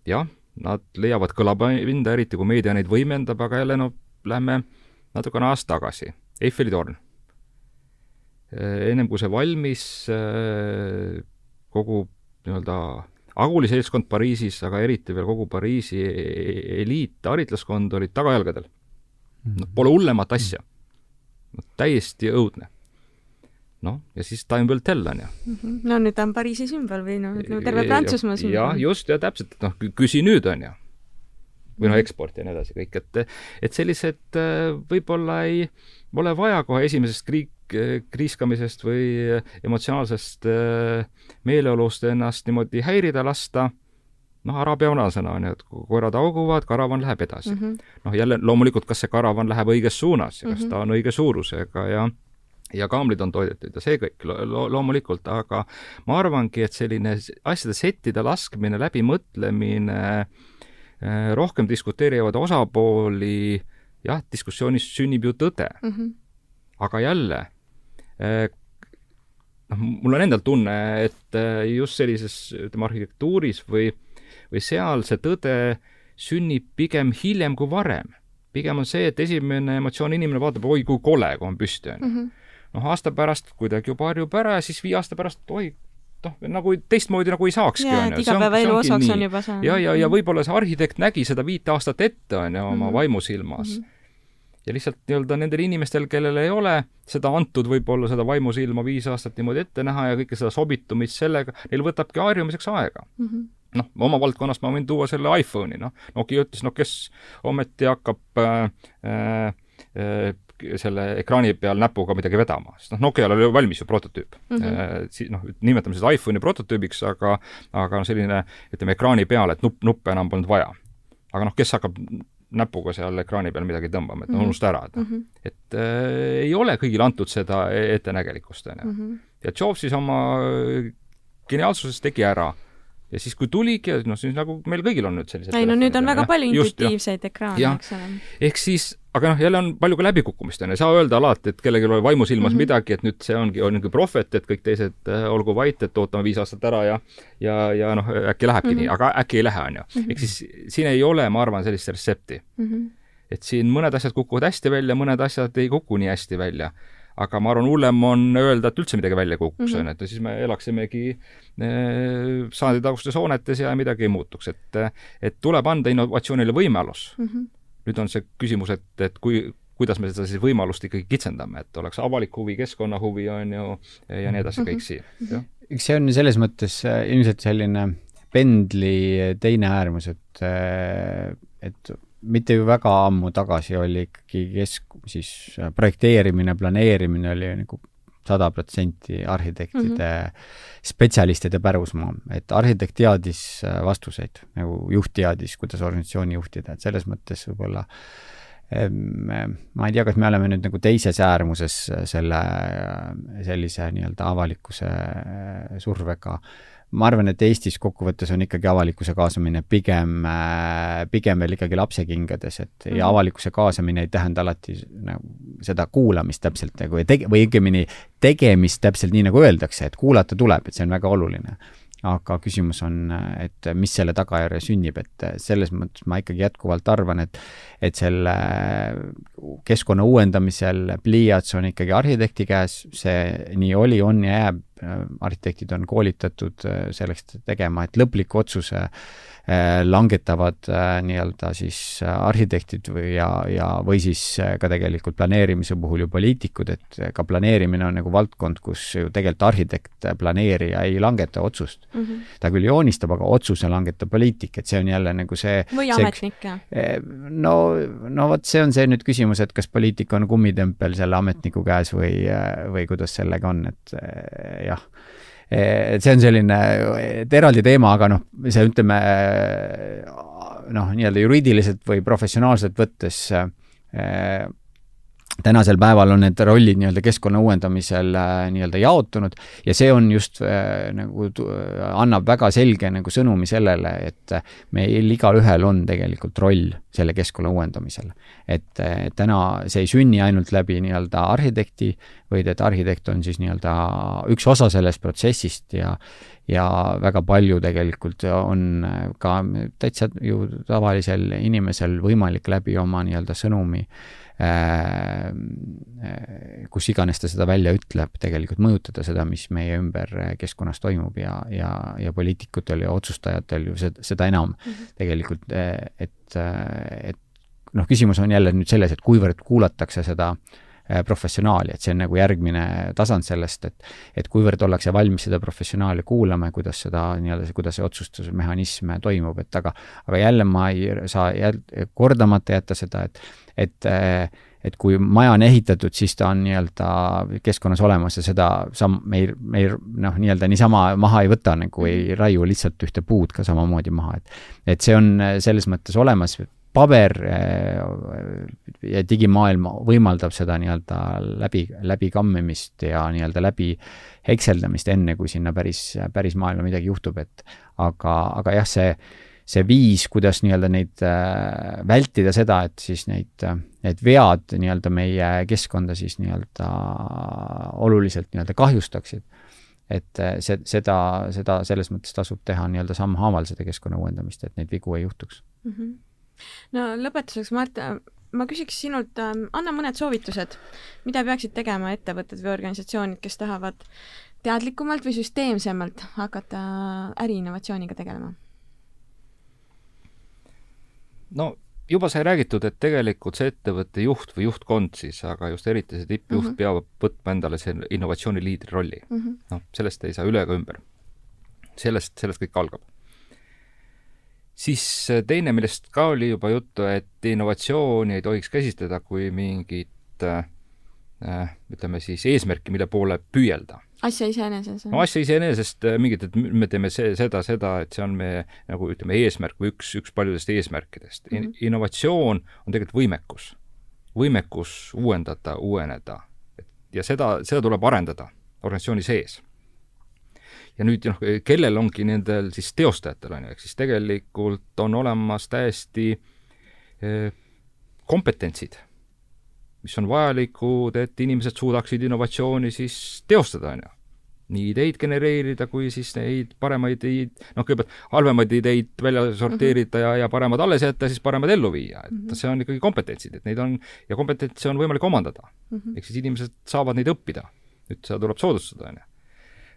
B: jah nad leiavad kõlapinda, eriti kui meedia neid võimendab, aga jälle no lähme natukene ajas tagasi. Eiffeli torn. Äh, ennem kui see valmis, äh, kogu nii-öelda Aguli seltskond Pariisis, aga eriti veel kogu Pariisi e-, e-, eliit, haritlaskond olid tagajalgadel. noh, pole hullemat asja. No täiesti õudne noh, ja siis Time will tell on ju.
A: Mhm. no nüüd ta on Pariisi sümbol või noh, ütleme terve Prantsusmaa sümbol.
B: jah, just, ja täpselt, et noh, küsi nüüd on ju. või noh, eksport ja nii edasi kõik, et, et sellised äh, võib-olla ei ole vaja kohe esimesest kriik, kriiskamisest või emotsionaalsest äh, meeleolust ennast niimoodi häirida lasta noh, araabia vanasõna on ju, et kui koerad hauguvad, karavan läheb edasi mm. -hmm. noh, jälle loomulikult, kas see karavan läheb õiges suunas ja kas mm -hmm. ta on õige suurusega ja ja kaamlid on toidetud ja see kõik lo lo loomulikult, aga ma arvangi, et selline asjade settide laskmine, läbimõtlemine, äh, rohkem diskuteerivaid osapooli, jah, diskussioonis sünnib ju tõde mm. -hmm. aga jälle, äh, noh, mul on endal tunne, et äh, just sellises, ütleme, arhitektuuris või, või seal see tõde sünnib pigem hiljem kui varem. pigem on see, et esimene emotsioon, inimene vaatab, oi kui kole, kui on püsti, on ju mhm noh, aasta pärast kuidagi juba harjub ära ja siis viie aasta pärast, oi, noh, nagu teistmoodi nagu ei saakski, on ju.
A: igapäevaelu osaks on juba see.
B: ja, ja, ja võib-olla see arhitekt nägi seda viite aastat ette, on ju, oma mm -hmm. vaimusilmas mm. -hmm ja lihtsalt nii-öelda nendel inimestel, kellel ei ole seda antud võib-olla seda vaimusilma viis aastat niimoodi ette näha ja kõike seda sobitumist sellega, neil võtabki harjumiseks aega mm. -hmm noh, oma valdkonnast ma võin tuua selle iPhone'i, noh, Nokia ütles, no kes ometi hakkab äh, äh, äh selle ekraani peal näpuga midagi vedama, sest noh, Nokial oli valmis ju prototüüp mm. -hmm. Si-, noh, nimetame seda iPhone'i prototüübiks, aga aga selline, ütleme, ekraani peal, et nupp, nuppe enam polnud vaja. aga noh, kes hakkab näpuga seal ekraani peal midagi tõmbama, et noh mm -hmm., unusta ära, et noh mm -hmm., et äh, ei ole kõigile antud seda e-, ettenägelikkust, on ju. Mhm. ja Jobs siis oma geniaalsuses tegi ära ja siis, kui tuligi, noh siis nagu meil kõigil on nüüd sellised
A: ei no nüüd on väga palju intuitiivseid ekraane, eks ole.
B: ehk siis, aga noh, jälle on palju ka läbikukkumist, on ju, ei saa öelda alati, et kellelgi oli vaimusilmas mm -hmm. midagi, et nüüd see ongi, on niisugune prohvet, et kõik teised äh, olgu vait, et ootame viis aastat ära ja ja, ja noh, äkki lähebki mm -hmm. nii, aga äkki ei lähe, on ju. Mhm. ehk siis siin ei ole, ma arvan, sellist retsepti mm. -hmm. et siin mõned asjad kukuvad hästi välja, mõned asjad ei kuku nii hästi välja aga ma arvan, hullem on öelda, et üldse midagi välja kukuks, mhm. on ju, et siis me elaksimegi eh, sajanditagustes hoonetes ja midagi ei muutuks, et et tuleb anda innovatsioonile võimalus mm. -hmm. nüüd on see küsimus, et, et kui, kuidas me seda siis võimalust ikkagi kitsendame, et oleks avalik huvi, keskkonna huvi, on ju, ja nii edasi mm, -hmm. kõik siin, jah.
C: eks see on selles mõttes äh, ilmselt selline pendli teine äärmus, et, et mitte ju väga ammu tagasi oli ikkagi kesk, siis äh, projekteerimine, planeerimine oli nagu sada protsenti arhitektide mm, -hmm. spetsialistide pärusmaa, et arhitekt teadis äh, vastuseid, nagu juht teadis, kuidas organisatsiooni juhtida, et selles mõttes võib-olla ma ei tea, kas me oleme nüüd nagu teises äärmuses selle, sellise nii-öelda avalikkuse survega ma arvan, et Eestis kokkuvõttes on ikkagi avalikkuse kaasamine pigem, äh, pigem veel ikkagi lapsekingades, et mm -hmm. ja mhm. avalikkuse kaasamine ei tähenda alati nagu seda kuulamist täpselt nagu ja tege-, või õigemini tegemist täpselt nii, nagu öeldakse, et kuulata tuleb, et see on väga oluline aga küsimus on, et mis selle tagajärje sünnib, et selles mõttes ma ikkagi jätkuvalt arvan, et et selle keskkonna uuendamisel pliiats on ikkagi arhitekti käes, see nii oli, on ja jääb, arhitektid on koolitatud selleks tegema, et lõpliku otsuse äh, Äh, langetavad äh, nii-öelda siis äh, arhitektid või ja, ja või siis ka tegelikult planeerimise puhul ju poliitikud, et ka planeerimine on nagu valdkond, kus ju tegelikult arhitekt, planeerija ei langeta otsust mm. -hmm. ta küll joonistab, aga otsuse langetab poliitik, et see on jälle nagu see
A: või ametnik, jah?
C: no, no vot, see on see nüüd küsimus, et kas poliitik on kummitempel selle ametniku käes või, või kuidas sellega on, et jah. Et see on selline eraldi teema, aga noh, see ütleme noh, nii-öelda juriidiliselt või professionaalselt võttes eh, tänasel päeval on need rollid nii-öelda keskkonna uuendamisel äh, nii-öelda jaotunud ja see on just äh, nagu annab väga selge nagu sõnumi sellele, et meil igalühel on tegelikult roll selle keskkonna uuendamisel. et äh, täna see ei sünni ainult läbi nii-öelda arhitekti, vaid et arhitekt on siis nii-öelda üks osa sellest protsessist ja ja väga palju tegelikult on ka täitsa ju tavalisel inimesel võimalik läbi oma nii-öelda sõnumi äh, Äh, äh, kus iganes ta seda välja ütleb, tegelikult mõjutada seda, mis meie ümber keskkonnas toimub ja, ja, ja poliitikutel ja otsustajatel ju seda, seda enam mm -hmm. tegelikult, et, et noh, küsimus on jälle nüüd selles, et kuivõrd kuulatakse seda professionaali, et see on nagu järgmine tasand sellest, et et kuivõrd ollakse valmis seda professionaali kuulama ja kuidas seda nii-öelda, kuidas see otsustusmehhanism toimub, et aga aga jälle ma ei saa jäl-, kordamata jätta seda, et et et kui maja on ehitatud, siis ta on nii-öelda keskkonnas olemas ja seda sam-, me ei, me ei noh, nii-öelda niisama maha ei võta, nagu ei mhm. raiu lihtsalt ühte puud ka samamoodi maha, et et see on selles mõttes olemas, paber ja digimaailm võimaldab seda nii-öelda läbi, läbikammimist ja nii-öelda läbi hekseldamist, enne kui sinna päris, päris maailma midagi juhtub, et aga, aga jah, see see viis, kuidas nii-öelda neid äh, vältida seda, et siis neid, need vead nii-öelda meie keskkonda siis nii-öelda oluliselt nii-öelda kahjustaksid. et äh, see, seda, seda selles mõttes tasub teha nii-öelda sammhaaval, seda keskkonna uuendamist, et neid vigu ei juhtuks mm. -hmm.
A: no lõpetuseks, Mart, ma küsiks sinult äh,, anna mõned soovitused, mida peaksid tegema ettevõtted või organisatsioonid, kes tahavad teadlikumalt või süsteemsemalt hakata äriinnovatsiooniga tegelema?
B: No juba sai räägitud, et tegelikult see ettevõtte juht või juhtkond siis, aga just eriti see tippjuht mm -hmm. peab võtma endale see innovatsiooniliidri rolli mm. -hmm. noh, sellest ei saa üle ega ümber. sellest, sellest kõik algab. siis teine, millest ka oli juba juttu, et innovatsiooni ei tohiks käsitleda kui mingit äh, ütleme siis eesmärki, mille poole püüelda
A: asja iseeneses?
B: no asja iseenesest äh, mingit, et me teeme see, seda, seda, et see on meie nagu ütleme, eesmärk või üks, üks paljudest eesmärkidest mm. -hmm. innovatsioon on tegelikult võimekus, võimekus uuendada, uueneda. ja seda, seda tuleb arendada organisatsiooni sees. ja nüüd noh, kellel ongi nendel siis teostajatel, on ju, ehk siis tegelikult on olemas täiesti eh, kompetentsid mis on vajalikud, et inimesed suudaksid innovatsiooni siis teostada, on ju. nii ideid genereerida kui siis neid paremaid ideid, noh, kõigepealt halvemaid ideid välja sorteerida mm -hmm. ja, ja paremad alles jätta, siis paremad ellu viia, et mm -hmm. see on ikkagi kompetentsid, et neid on, ja kompetentse on võimalik omandada mm. -hmm. ehk siis inimesed saavad neid õppida. nüüd seda tuleb soodustada, on ju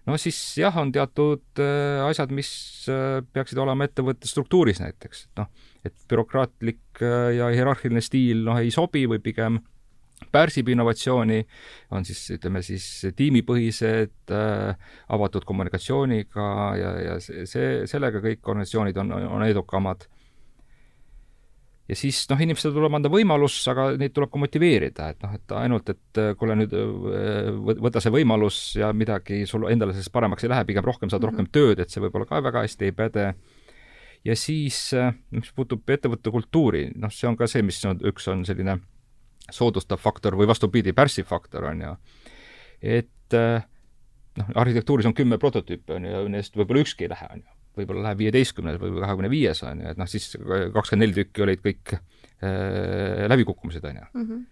B: no siis jah, on teatud äh, asjad, mis äh, peaksid olema ettevõtte struktuuris näiteks, et noh, et bürokraatlik äh, ja hierarhiline stiil noh, ei sobi või pigem pärsib innovatsiooni, on siis ütleme siis tiimipõhised äh,, avatud kommunikatsiooniga ja, ja see, sellega kõik organisatsioonid on, on edukamad. ja siis noh, inimestele tuleb anda võimalus, aga neid tuleb ka motiveerida, et noh, et ainult, et äh, kuule nüüd äh, võta see võimalus ja midagi sul endale sellest paremaks ei lähe, pigem rohkem saad mm -hmm. rohkem tööd, et see võib-olla ka väga hästi ei päde ja siis, äh, mis puutub ettevõtte kultuuri, noh, see on ka see, mis on, üks on selline soodustav faktor või vastupidi, pärssiv faktor, on ju. et eh, noh, arhitektuuris on kümme prototüüpi, on ju, ja neist võib-olla ükski ei lähe, on ju. võib-olla läheb viieteistkümnes või kahekümne viies, on ju, et noh, siis kakskümmend neli tükki olid kõik äh, läbikukkumised, on ju. -hmm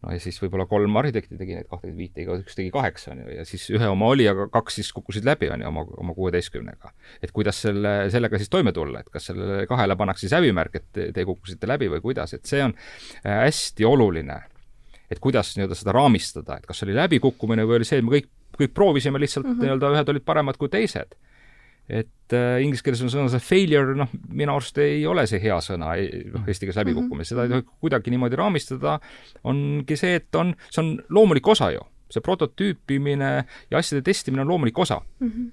B: no ja siis võib-olla kolm arhitekti tegi neid kahtekümmet viite, iga üks tegi kaheksa, on ju, ja siis ühe oma oli, aga kaks siis kukkusid läbi, on ju, oma, oma kuueteistkümnega. et kuidas selle, sellega siis toime tulla, et kas sellele kahele pannakse siis häbimärk, et te, te kukkusite läbi või kuidas, et see on äh, hästi oluline. et kuidas nii-öelda seda raamistada, et kas oli läbikukkumine või oli see, et me kõik, kõik proovisime lihtsalt mm -hmm. nii-öelda, ühed olid paremad kui teised et äh, inglise keeles on sõna see failure, noh, minu arust ei ole see hea sõna, noh, eesti keeles läbikukkumine, seda ei tohi kuidagi niimoodi raamistada, ongi see, et on, see on loomulik osa ju. see prototüüpimine ja asjade testimine on loomulik osa mm. -hmm.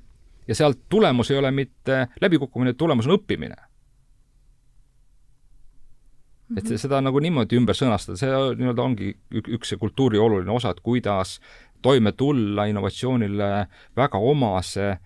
B: ja sealt tulemus ei ole mitte läbikukkumine, tulemus on õppimine. et mhm. seda nagu niimoodi ümber sõnastada, see nii-öelda ongi üks see kultuuri oluline osa, et kuidas toime tulla innovatsioonile väga omase äh,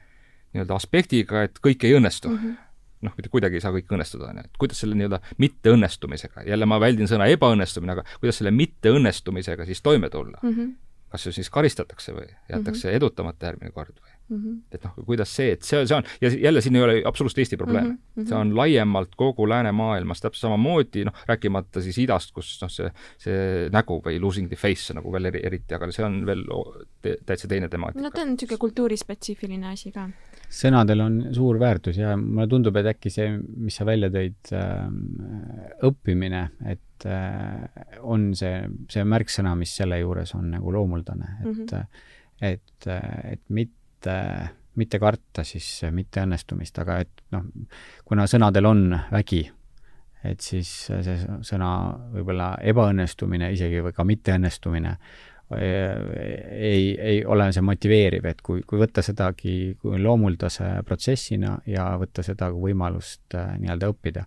B: nii-öelda aspektiga, et kõik ei õnnestu mm. -hmm noh, mitte kuidagi ei saa kõik õnnestuda, on ju, et kuidas selle nii-öelda mitteõnnestumisega, jälle ma väldin sõna ebaõnnestumine, aga kuidas selle mitteõnnestumisega siis toime tulla mm? -hmm. kas ju siis karistatakse või jäetakse mm -hmm. edutamata järgmine kord või? Mm. -hmm. et noh, kuidas see, et see, see on, ja jälle siin ei ole absoluutselt Eesti probleem mm. -hmm. see on laiemalt kogu läänemaailmas täpselt samamoodi, noh, rääkimata siis idast, kus noh, see, see nägu või losing the face nagu veel eri, eriti, aga see on veel te, täitsa teine temaatika.
A: no ta on niisugune kultuurispetsiifiline asi ka.
C: sõnadel on suur väärtus ja mulle tundub, et äkki see, mis sa välja tõid äh,, õppimine, et äh, on see, see märksõna, mis selle juures on nagu loomuldane, et mm, -hmm. et, et mitte mitte, mitte karta siis mitteõnnestumist, aga et noh, kuna sõnadel on vägi, et siis see sõna võib-olla ebaõnnestumine isegi või ka mitteõnnestumine ei, ei ole see motiveeriv, et kui, kui võtta sedagi kui loomuldase protsessina ja võtta seda kui võimalust äh, nii-öelda õppida.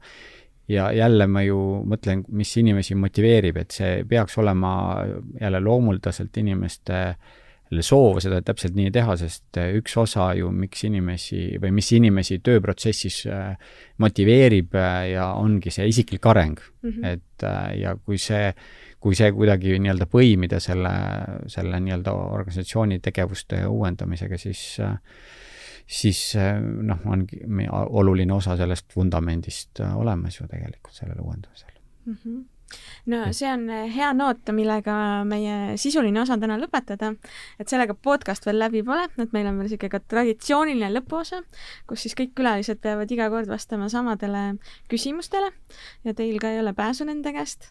C: ja jälle ma ju mõtlen, mis inimesi motiveerib, et see peaks olema jälle loomuldaselt inimeste äh, soov seda täpselt nii teha, sest äh, üks osa ju, miks inimesi või mis inimesi tööprotsessis äh, motiveerib äh, ja ongi see isiklik areng mm. -hmm. et ja kui see, kui see kuidagi nii-öelda põimida selle, selle nii-öelda organisatsiooni tegevuste uuendamisega, siis siis noh, ongi oluline osa sellest vundamendist olemas ju tegelikult sellel uuendamisel
A: mm. -hmm no see on hea noot, millega meie sisuline osa täna lõpetada. et sellega podcast veel läbi pole, et meil on veel niisugune ka traditsiooniline lõpuosa, kus siis kõik külalised peavad iga kord vastama samadele küsimustele ja teil ka ei ole pääsu nende käest.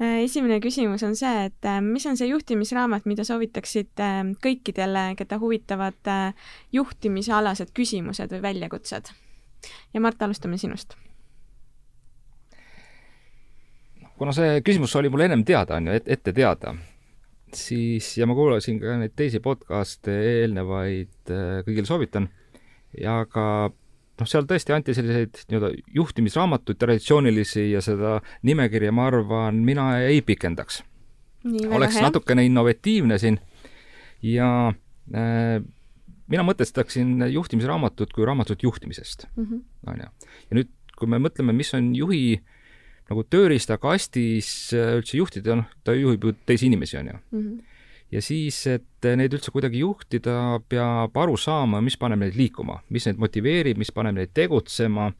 A: esimene küsimus on see, et äh, mis on see juhtimisraamat, mida soovitaksid äh, kõikidele, keda huvitavad juhtimisalased küsimused või väljakutsed? ja Mart, alustame sinust
B: kuna see küsimus oli mul ennem teada, on ju, ette teada, siis, ja ma kuulasin ka neid teisi podcast'e eelnevaid, äh, kõigile soovitan, ja ka noh, seal tõesti anti selliseid nii-öelda juhtimisraamatuid, traditsioonilisi ja seda nimekirja, ma arvan, mina ei pikendaks. oleks hea. natukene innovatiivne siin ja äh, mina mõtestaksin juhtimisraamatut kui raamatut juhtimisest, mhm. on ju. ja nüüd, kui me mõtleme, mis on juhi äh, nagu tööriistakastis äh, üldse juhtida, noh, ta juhib ju teisi inimesi, on ju mm. -hmm. ja siis, et neid üldse kuidagi juhtida, peab aru saama, mis paneb neid liikuma, mis neid motiveerib, mis paneb neid tegutsema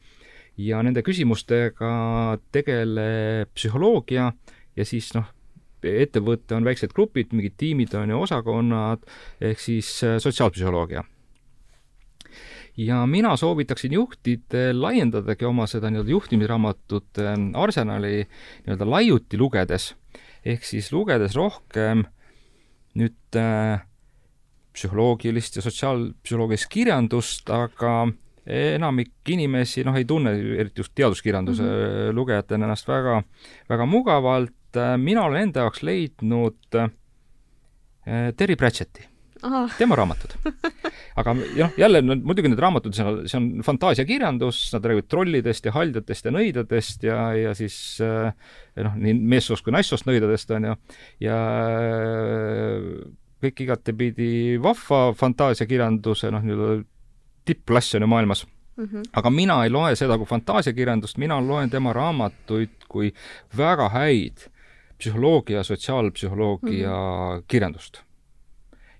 B: ja nende küsimustega tegeleb psühholoogia ja siis noh, ettevõte on väiksed grupid, mingid tiimid on ju, osakonnad, ehk siis äh, sotsiaalpsühholoogia ja mina soovitaksin juhtidel laiendadagi oma seda nii-öelda juhtimisraamatute ähm, arsenali nii-öelda laiuti lugedes, ehk siis lugedes rohkem nüüd äh, psühholoogilist ja sotsiaalpsühholoogilist kirjandust, aga enamik inimesi noh, ei tunne eriti just teaduskirjanduse mm -hmm. lugejatena ennast väga, väga mugavalt. mina olen enda jaoks leidnud äh, Terry Pratchetti tema raamatud. aga jah, jälle no, muidugi need raamatud, see on, see on fantaasiakirjandus, nad räägivad trollidest ja haldjatest ja nõidadest ja, ja siis eh, noh, nii meessoost kui naissoost nõidadest, on ju, ja eh, kõik igatepidi vahva fantaasiakirjanduse noh, nii-öelda tippklass on ju maailmas Mm -hmm. aga mina ei loe seda kui fantaasiakirjandust, mina loen tema raamatuid kui väga häid psühholoogia, sotsiaalpsühholoogia mm -hmm. kirjandust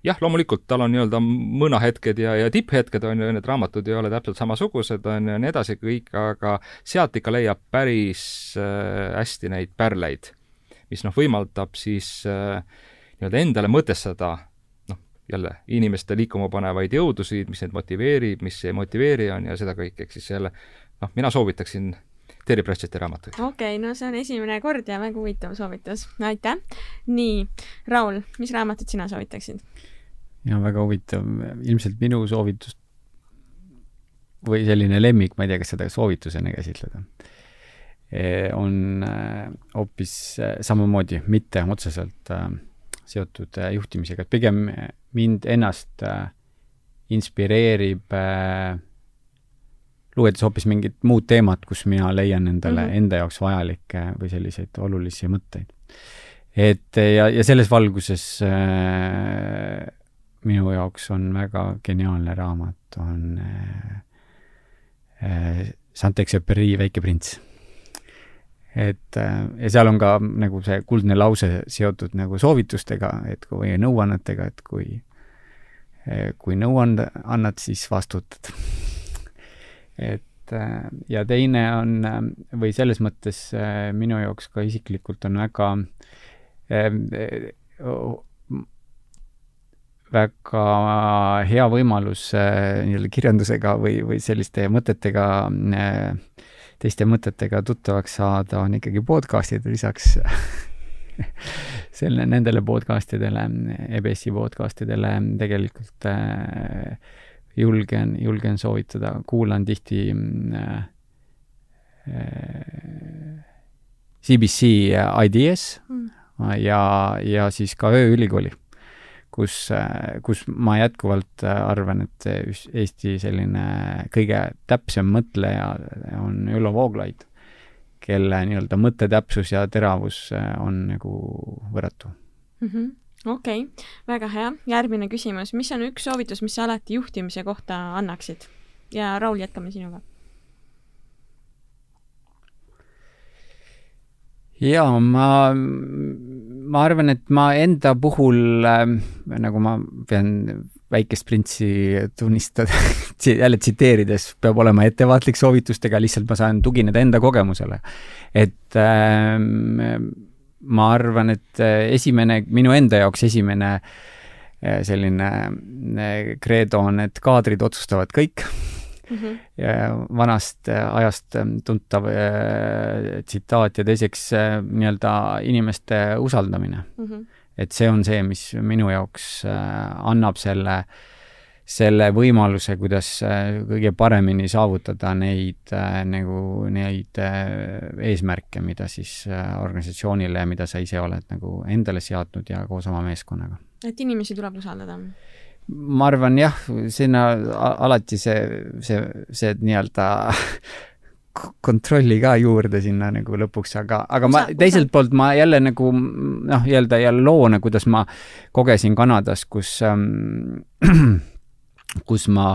B: jah, loomulikult tal on nii-öelda mõõnahetked ja, ja tipphetked on ju, need raamatud ei ole täpselt samasugused, on ju, ja nii edasi kõik, aga sealt ikka leiab päris äh, hästi neid pärleid, mis noh, võimaldab siis äh, nii-öelda endale mõtestada noh, jälle inimeste liikuma panevaid jõudusid, mis neid motiveerib, mis ei motiveeri, on ju, seda kõike, ehk siis jälle noh, mina soovitaksin Terry Pratchetti raamatuid.
A: okei okay,, no see on esimene kord ja väga huvitav soovitus, aitäh. nii, Raul, mis raamatut sina soovitaksid?
C: ja väga huvitav, ilmselt minu soovitus või selline lemmik, ma ei tea, kas seda soovitusena käsitleda, e, on äh, hoopis äh, samamoodi mitte otseselt äh, seotud juhtimisega, et pigem mind ennast inspireerib lugedes hoopis mingit muud teemat, kus mina leian endale mm, -hmm. enda jaoks vajalikke või selliseid olulisi mõtteid. et ja, ja selles valguses äh, minu jaoks on väga geniaalne raamat, on äh, äh, Saint-Exupéry Väike prints. et äh, ja seal on ka nagu see kuldne lause seotud nagu soovitustega, et kui, nõuannetega, et kui äh, kui nõu anda, annad, siis vastutad. Et äh, ja teine on, äh, või selles mõttes minu jaoks ka isiklikult on väga väga hea võimalus äh, nii-öelda kirjandusega või, või selliste mõtetega, äh, teiste mõtetega tuttavaks saada, on ikkagi podcast'id lisaks selle, nendele podcast idele, EBS-i podcast idele tegelikult äh, julgen, julgen soovitada, kuulan tihti äh, CBC Ideas mm. ja, ja siis ka ööülikooli kus, kus ma jätkuvalt arvan, et Eesti selline kõige täpsem mõtleja on Ülo Vooglaid, kelle nii-öelda mõttetäpsus ja teravus on nagu võrratu
A: mm. -hmm okei okay., väga hea. järgmine küsimus, mis on üks soovitus, mis sa alati juhtimise kohta annaksid? ja Raul, jätkame sinuga
C: jaa, ma, ma arvan, et ma enda puhul äh, nagu ma pean väikest printsi tunnistada jälle tsiteerides, peab olema ettevaatlik soovitustega, lihtsalt ma saan tugineda enda kogemusele. et äh, ma arvan, et esimene, minu enda jaoks esimene selline kreedo on, et kaadrid otsustavad kõik mm. -hmm. ja vanast ajast tuntav tsitaat ja teiseks nii-öelda inimeste usaldamine mm. -hmm. et see on see, mis minu jaoks annab selle äh, selle võimaluse, kuidas äh, kõige paremini saavutada neid äh, nagu neid äh, eesmärke, mida siis organisatsioonile ja mida sa ise oled nagu endale seadnud ja koos oma meeskonnaga.
A: et inimesi tuleb usaldada?
C: ma arvan jah, sinna alati see, see, see nii-öelda kontrolli ka juurde sinna nagu lõpuks, aga, aga ma teiselt poolt ma jälle nagu noh, nii-öelda jälle loona, kuidas ma kogesin Kanadas, kus ähm, kus ma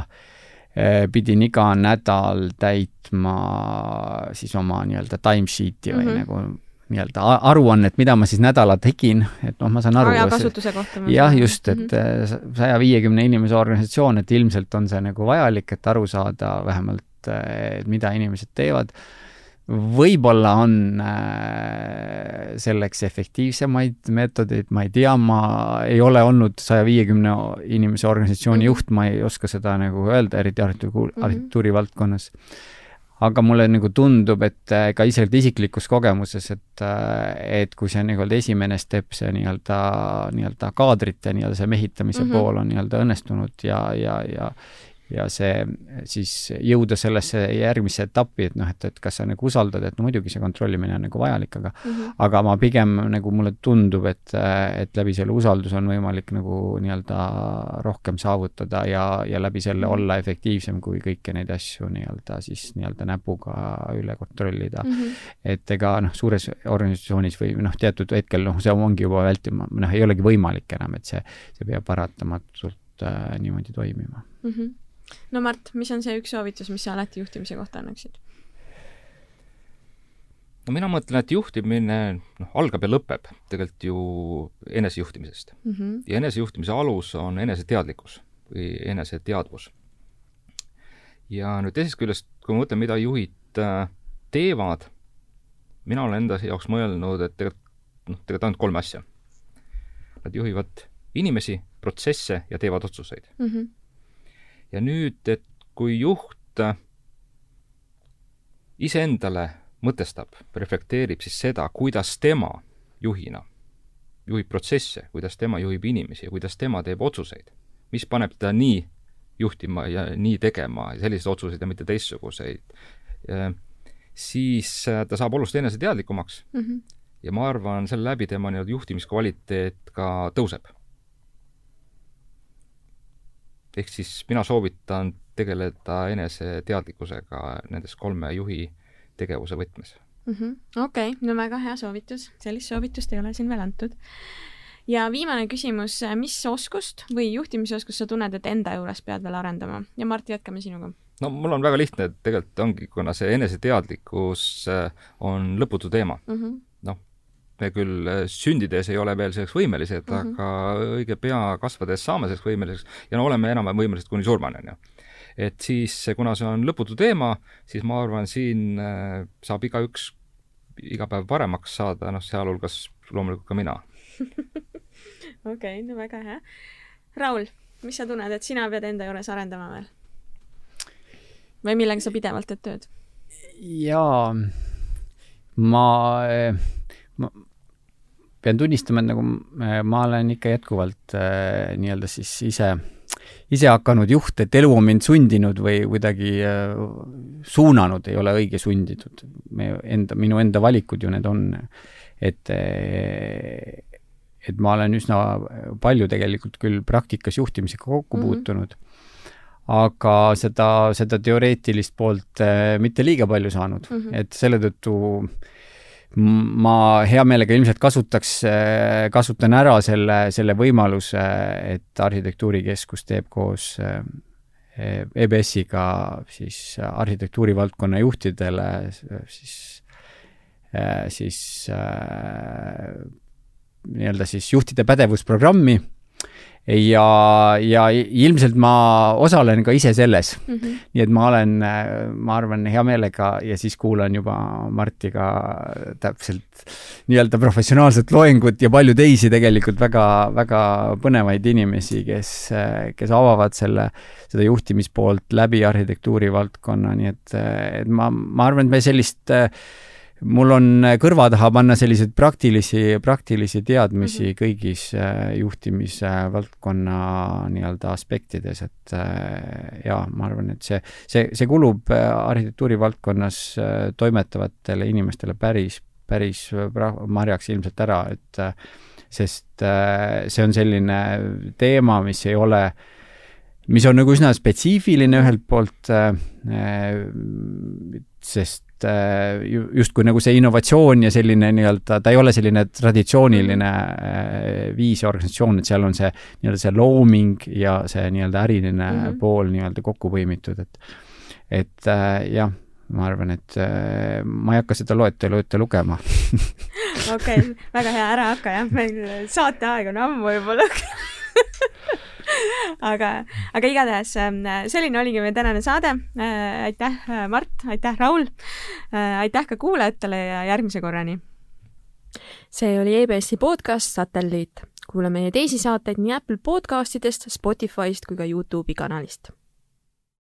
C: eh, pidin iga nädal täitma siis oma nii-öelda timesheet'i või mm -hmm. nagu nii-öelda aruannet, mida ma siis nädala tegin, et noh, ma saan aru.
A: ajakasutuse kohta.
C: jah, just, et mhm. saja viiekümne inimese organisatsioon, et ilmselt on see nagu vajalik, et aru saada vähemalt, eh, mida inimesed teevad võib-olla on äh, selleks efektiivsemaid meetodeid, ma ei tea, ma ei ole olnud saja viiekümne inimese organisatsiooni mm -hmm. juht, ma ei oska seda nagu öelda, eriti arhitektuuri mm -hmm. valdkonnas. aga mulle nagu tundub, et äh, ka isegi isiklikus kogemuses, et, äh, et kui see nii-öelda esimene step, see nii-öelda, nii-öelda kaadrite nii-öelda see mehitamise mm -hmm. pool on nii-öelda õnnestunud ja, ja, ja ja see siis jõuda sellesse järgmisse etappi, et noh, et, et kas sa nagu usaldad, et no muidugi see kontrollimine on nagu vajalik, aga mm -hmm. aga ma pigem nagu mulle tundub, et, et läbi selle usalduse on võimalik nagu nii-öelda rohkem saavutada ja, ja läbi selle -hmm. olla efektiivsem, kui kõiki neid asju nii-öelda siis nii-öelda näpuga üle kontrollida mm. -hmm. et ega noh, suures organisatsioonis või noh, teatud hetkel noh, see ongi juba vältima, noh, ei olegi võimalik enam, et see, see peab paratamatult äh, niimoodi toimima mm. -hmm
A: no Mart, mis on see üks soovitus, mis sa alati juhtimise kohta annaksid?
B: no mina mõtlen, et juhtimine noh, algab ja lõpeb tegelikult ju enesejuhtimisest mm. -hmm. ja enesejuhtimise alus on eneseteadlikkus või eneseteadvus. ja nüüd teisest küljest, kui ma mõtlen, mida juhid äh, teevad, mina olen enda jaoks mõelnud, et tegelikult noh, tegelikult ainult kolme asja. Nad juhivad inimesi, protsesse ja teevad otsuseid mm. -hmm ja nüüd, et kui juht iseendale mõtestab, reflekteerib siis seda, kuidas tema juhina juhib protsesse, kuidas tema juhib inimesi ja kuidas tema teeb otsuseid, mis paneb teda nii juhtima ja nii tegema selliseid otsuseid ja mitte teistsuguseid, äh, siis äh, ta saab olust eneseteadlikumaks mm. -hmm. ja ma arvan, selle läbi tema nii-öelda juhtimiskvaliteet ka tõuseb ehk siis mina soovitan tegeleda eneseteadlikkusega nendes kolme juhi tegevuse võtmes.
A: -hmm.. okei no väga hea soovitus, sellist soovitust ei ole siin veel antud. ja viimane küsimus, mis oskust või juhtimisoskust sa tunned, et enda juures pead veel arendama? Ja Mart, jätkame sinuga.
B: No mul on väga lihtne, et tegelikult ongi, kuna see eneseteadlikkus äh, on lõputu teema. Mm. -hmm me küll äh, sündides ei ole veel selleks võimelised mm, -hmm. aga õige pea kasvades saame selleks võimeliseks ja no oleme enam-vähem võimelised kuni surmani, on ju. et siis, kuna see on lõputu teema, siis ma arvan, siin äh, saab igaüks iga päev paremaks saada, noh, sealhulgas loomulikult ka mina
A: okei no väga hea. Raul, mis sa tunned, et sina pead enda juures arendama veel? või millega sa pidevalt teed tööd?
C: jaa, ma, ma pean tunnistama, et nagu äh, ma olen ikka jätkuvalt äh, nii-öelda siis ise, ise hakanud juht, et elu on mind sundinud või kuidagi äh, suunanud, ei ole õige sunditud. me enda, minu enda valikud ju need on, et äh, et ma olen üsna palju tegelikult küll praktikas juhtimisega kokku mm -hmm. puutunud, aga seda, seda teoreetilist poolt äh, mitte liiga palju saanud mm, -hmm. et selle tõttu ma hea meelega ilmselt kasutaks, kasutan ära selle, selle võimaluse, et Arhitektuurikeskus teeb koos EBS-iga siis arhitektuurivaldkonna juhtidele siis, siis nii-öelda siis juhtide pädevusprogrammi, ja, ja ilmselt ma osalen ka ise selles mm. -hmm. nii et ma olen, ma arvan, hea meelega ja siis kuulan juba Martiga täpselt nii-öelda professionaalset loengut ja palju teisi tegelikult väga, väga põnevaid inimesi, kes, kes avavad selle, seda juhtimispoolt läbi arhitektuuri valdkonna, nii et, et ma, ma arvan, et me sellist äh, mul on kõrva taha panna selliseid praktilisi, praktilisi teadmisi mm -hmm. kõigis äh, juhtimise valdkonna nii-öelda aspektides, et äh, jaa, ma arvan, et see, see, see kulub äh, arhitektuuri valdkonnas toimetavatele inimestele päris, päris marjaks ilmselt ära, et sest see on selline teema, mis ei ole mis on nagu üsna spetsiifiline ühelt poolt, sest Äh, justkui nagu see innovatsioon ja selline nii-öelda, ta ei ole selline traditsiooniline äh, viis ja organisatsioon, et seal on see nii-öelda see looming ja see nii-öelda äriline mm -hmm. pool nii-öelda kokku põimitud, et et äh, jah, ma arvan, et äh, ma ei hakka seda loetelu ette lugema
A: okei okay,, väga hea, ära hakka jah, meil saateaeg on ammu juba lõppenud aga, aga igatahes ähm, selline oligi meie tänane saade. Äh, aitäh, äh, Mart, aitäh, Raul. Äh, aitäh ka kuulajatele ja järgmise korrani. see oli EBS-i podcast Satelliit. kuula meie teisi saateid nii Apple podcastidest, Spotify'st kui ka Youtube'i kanalist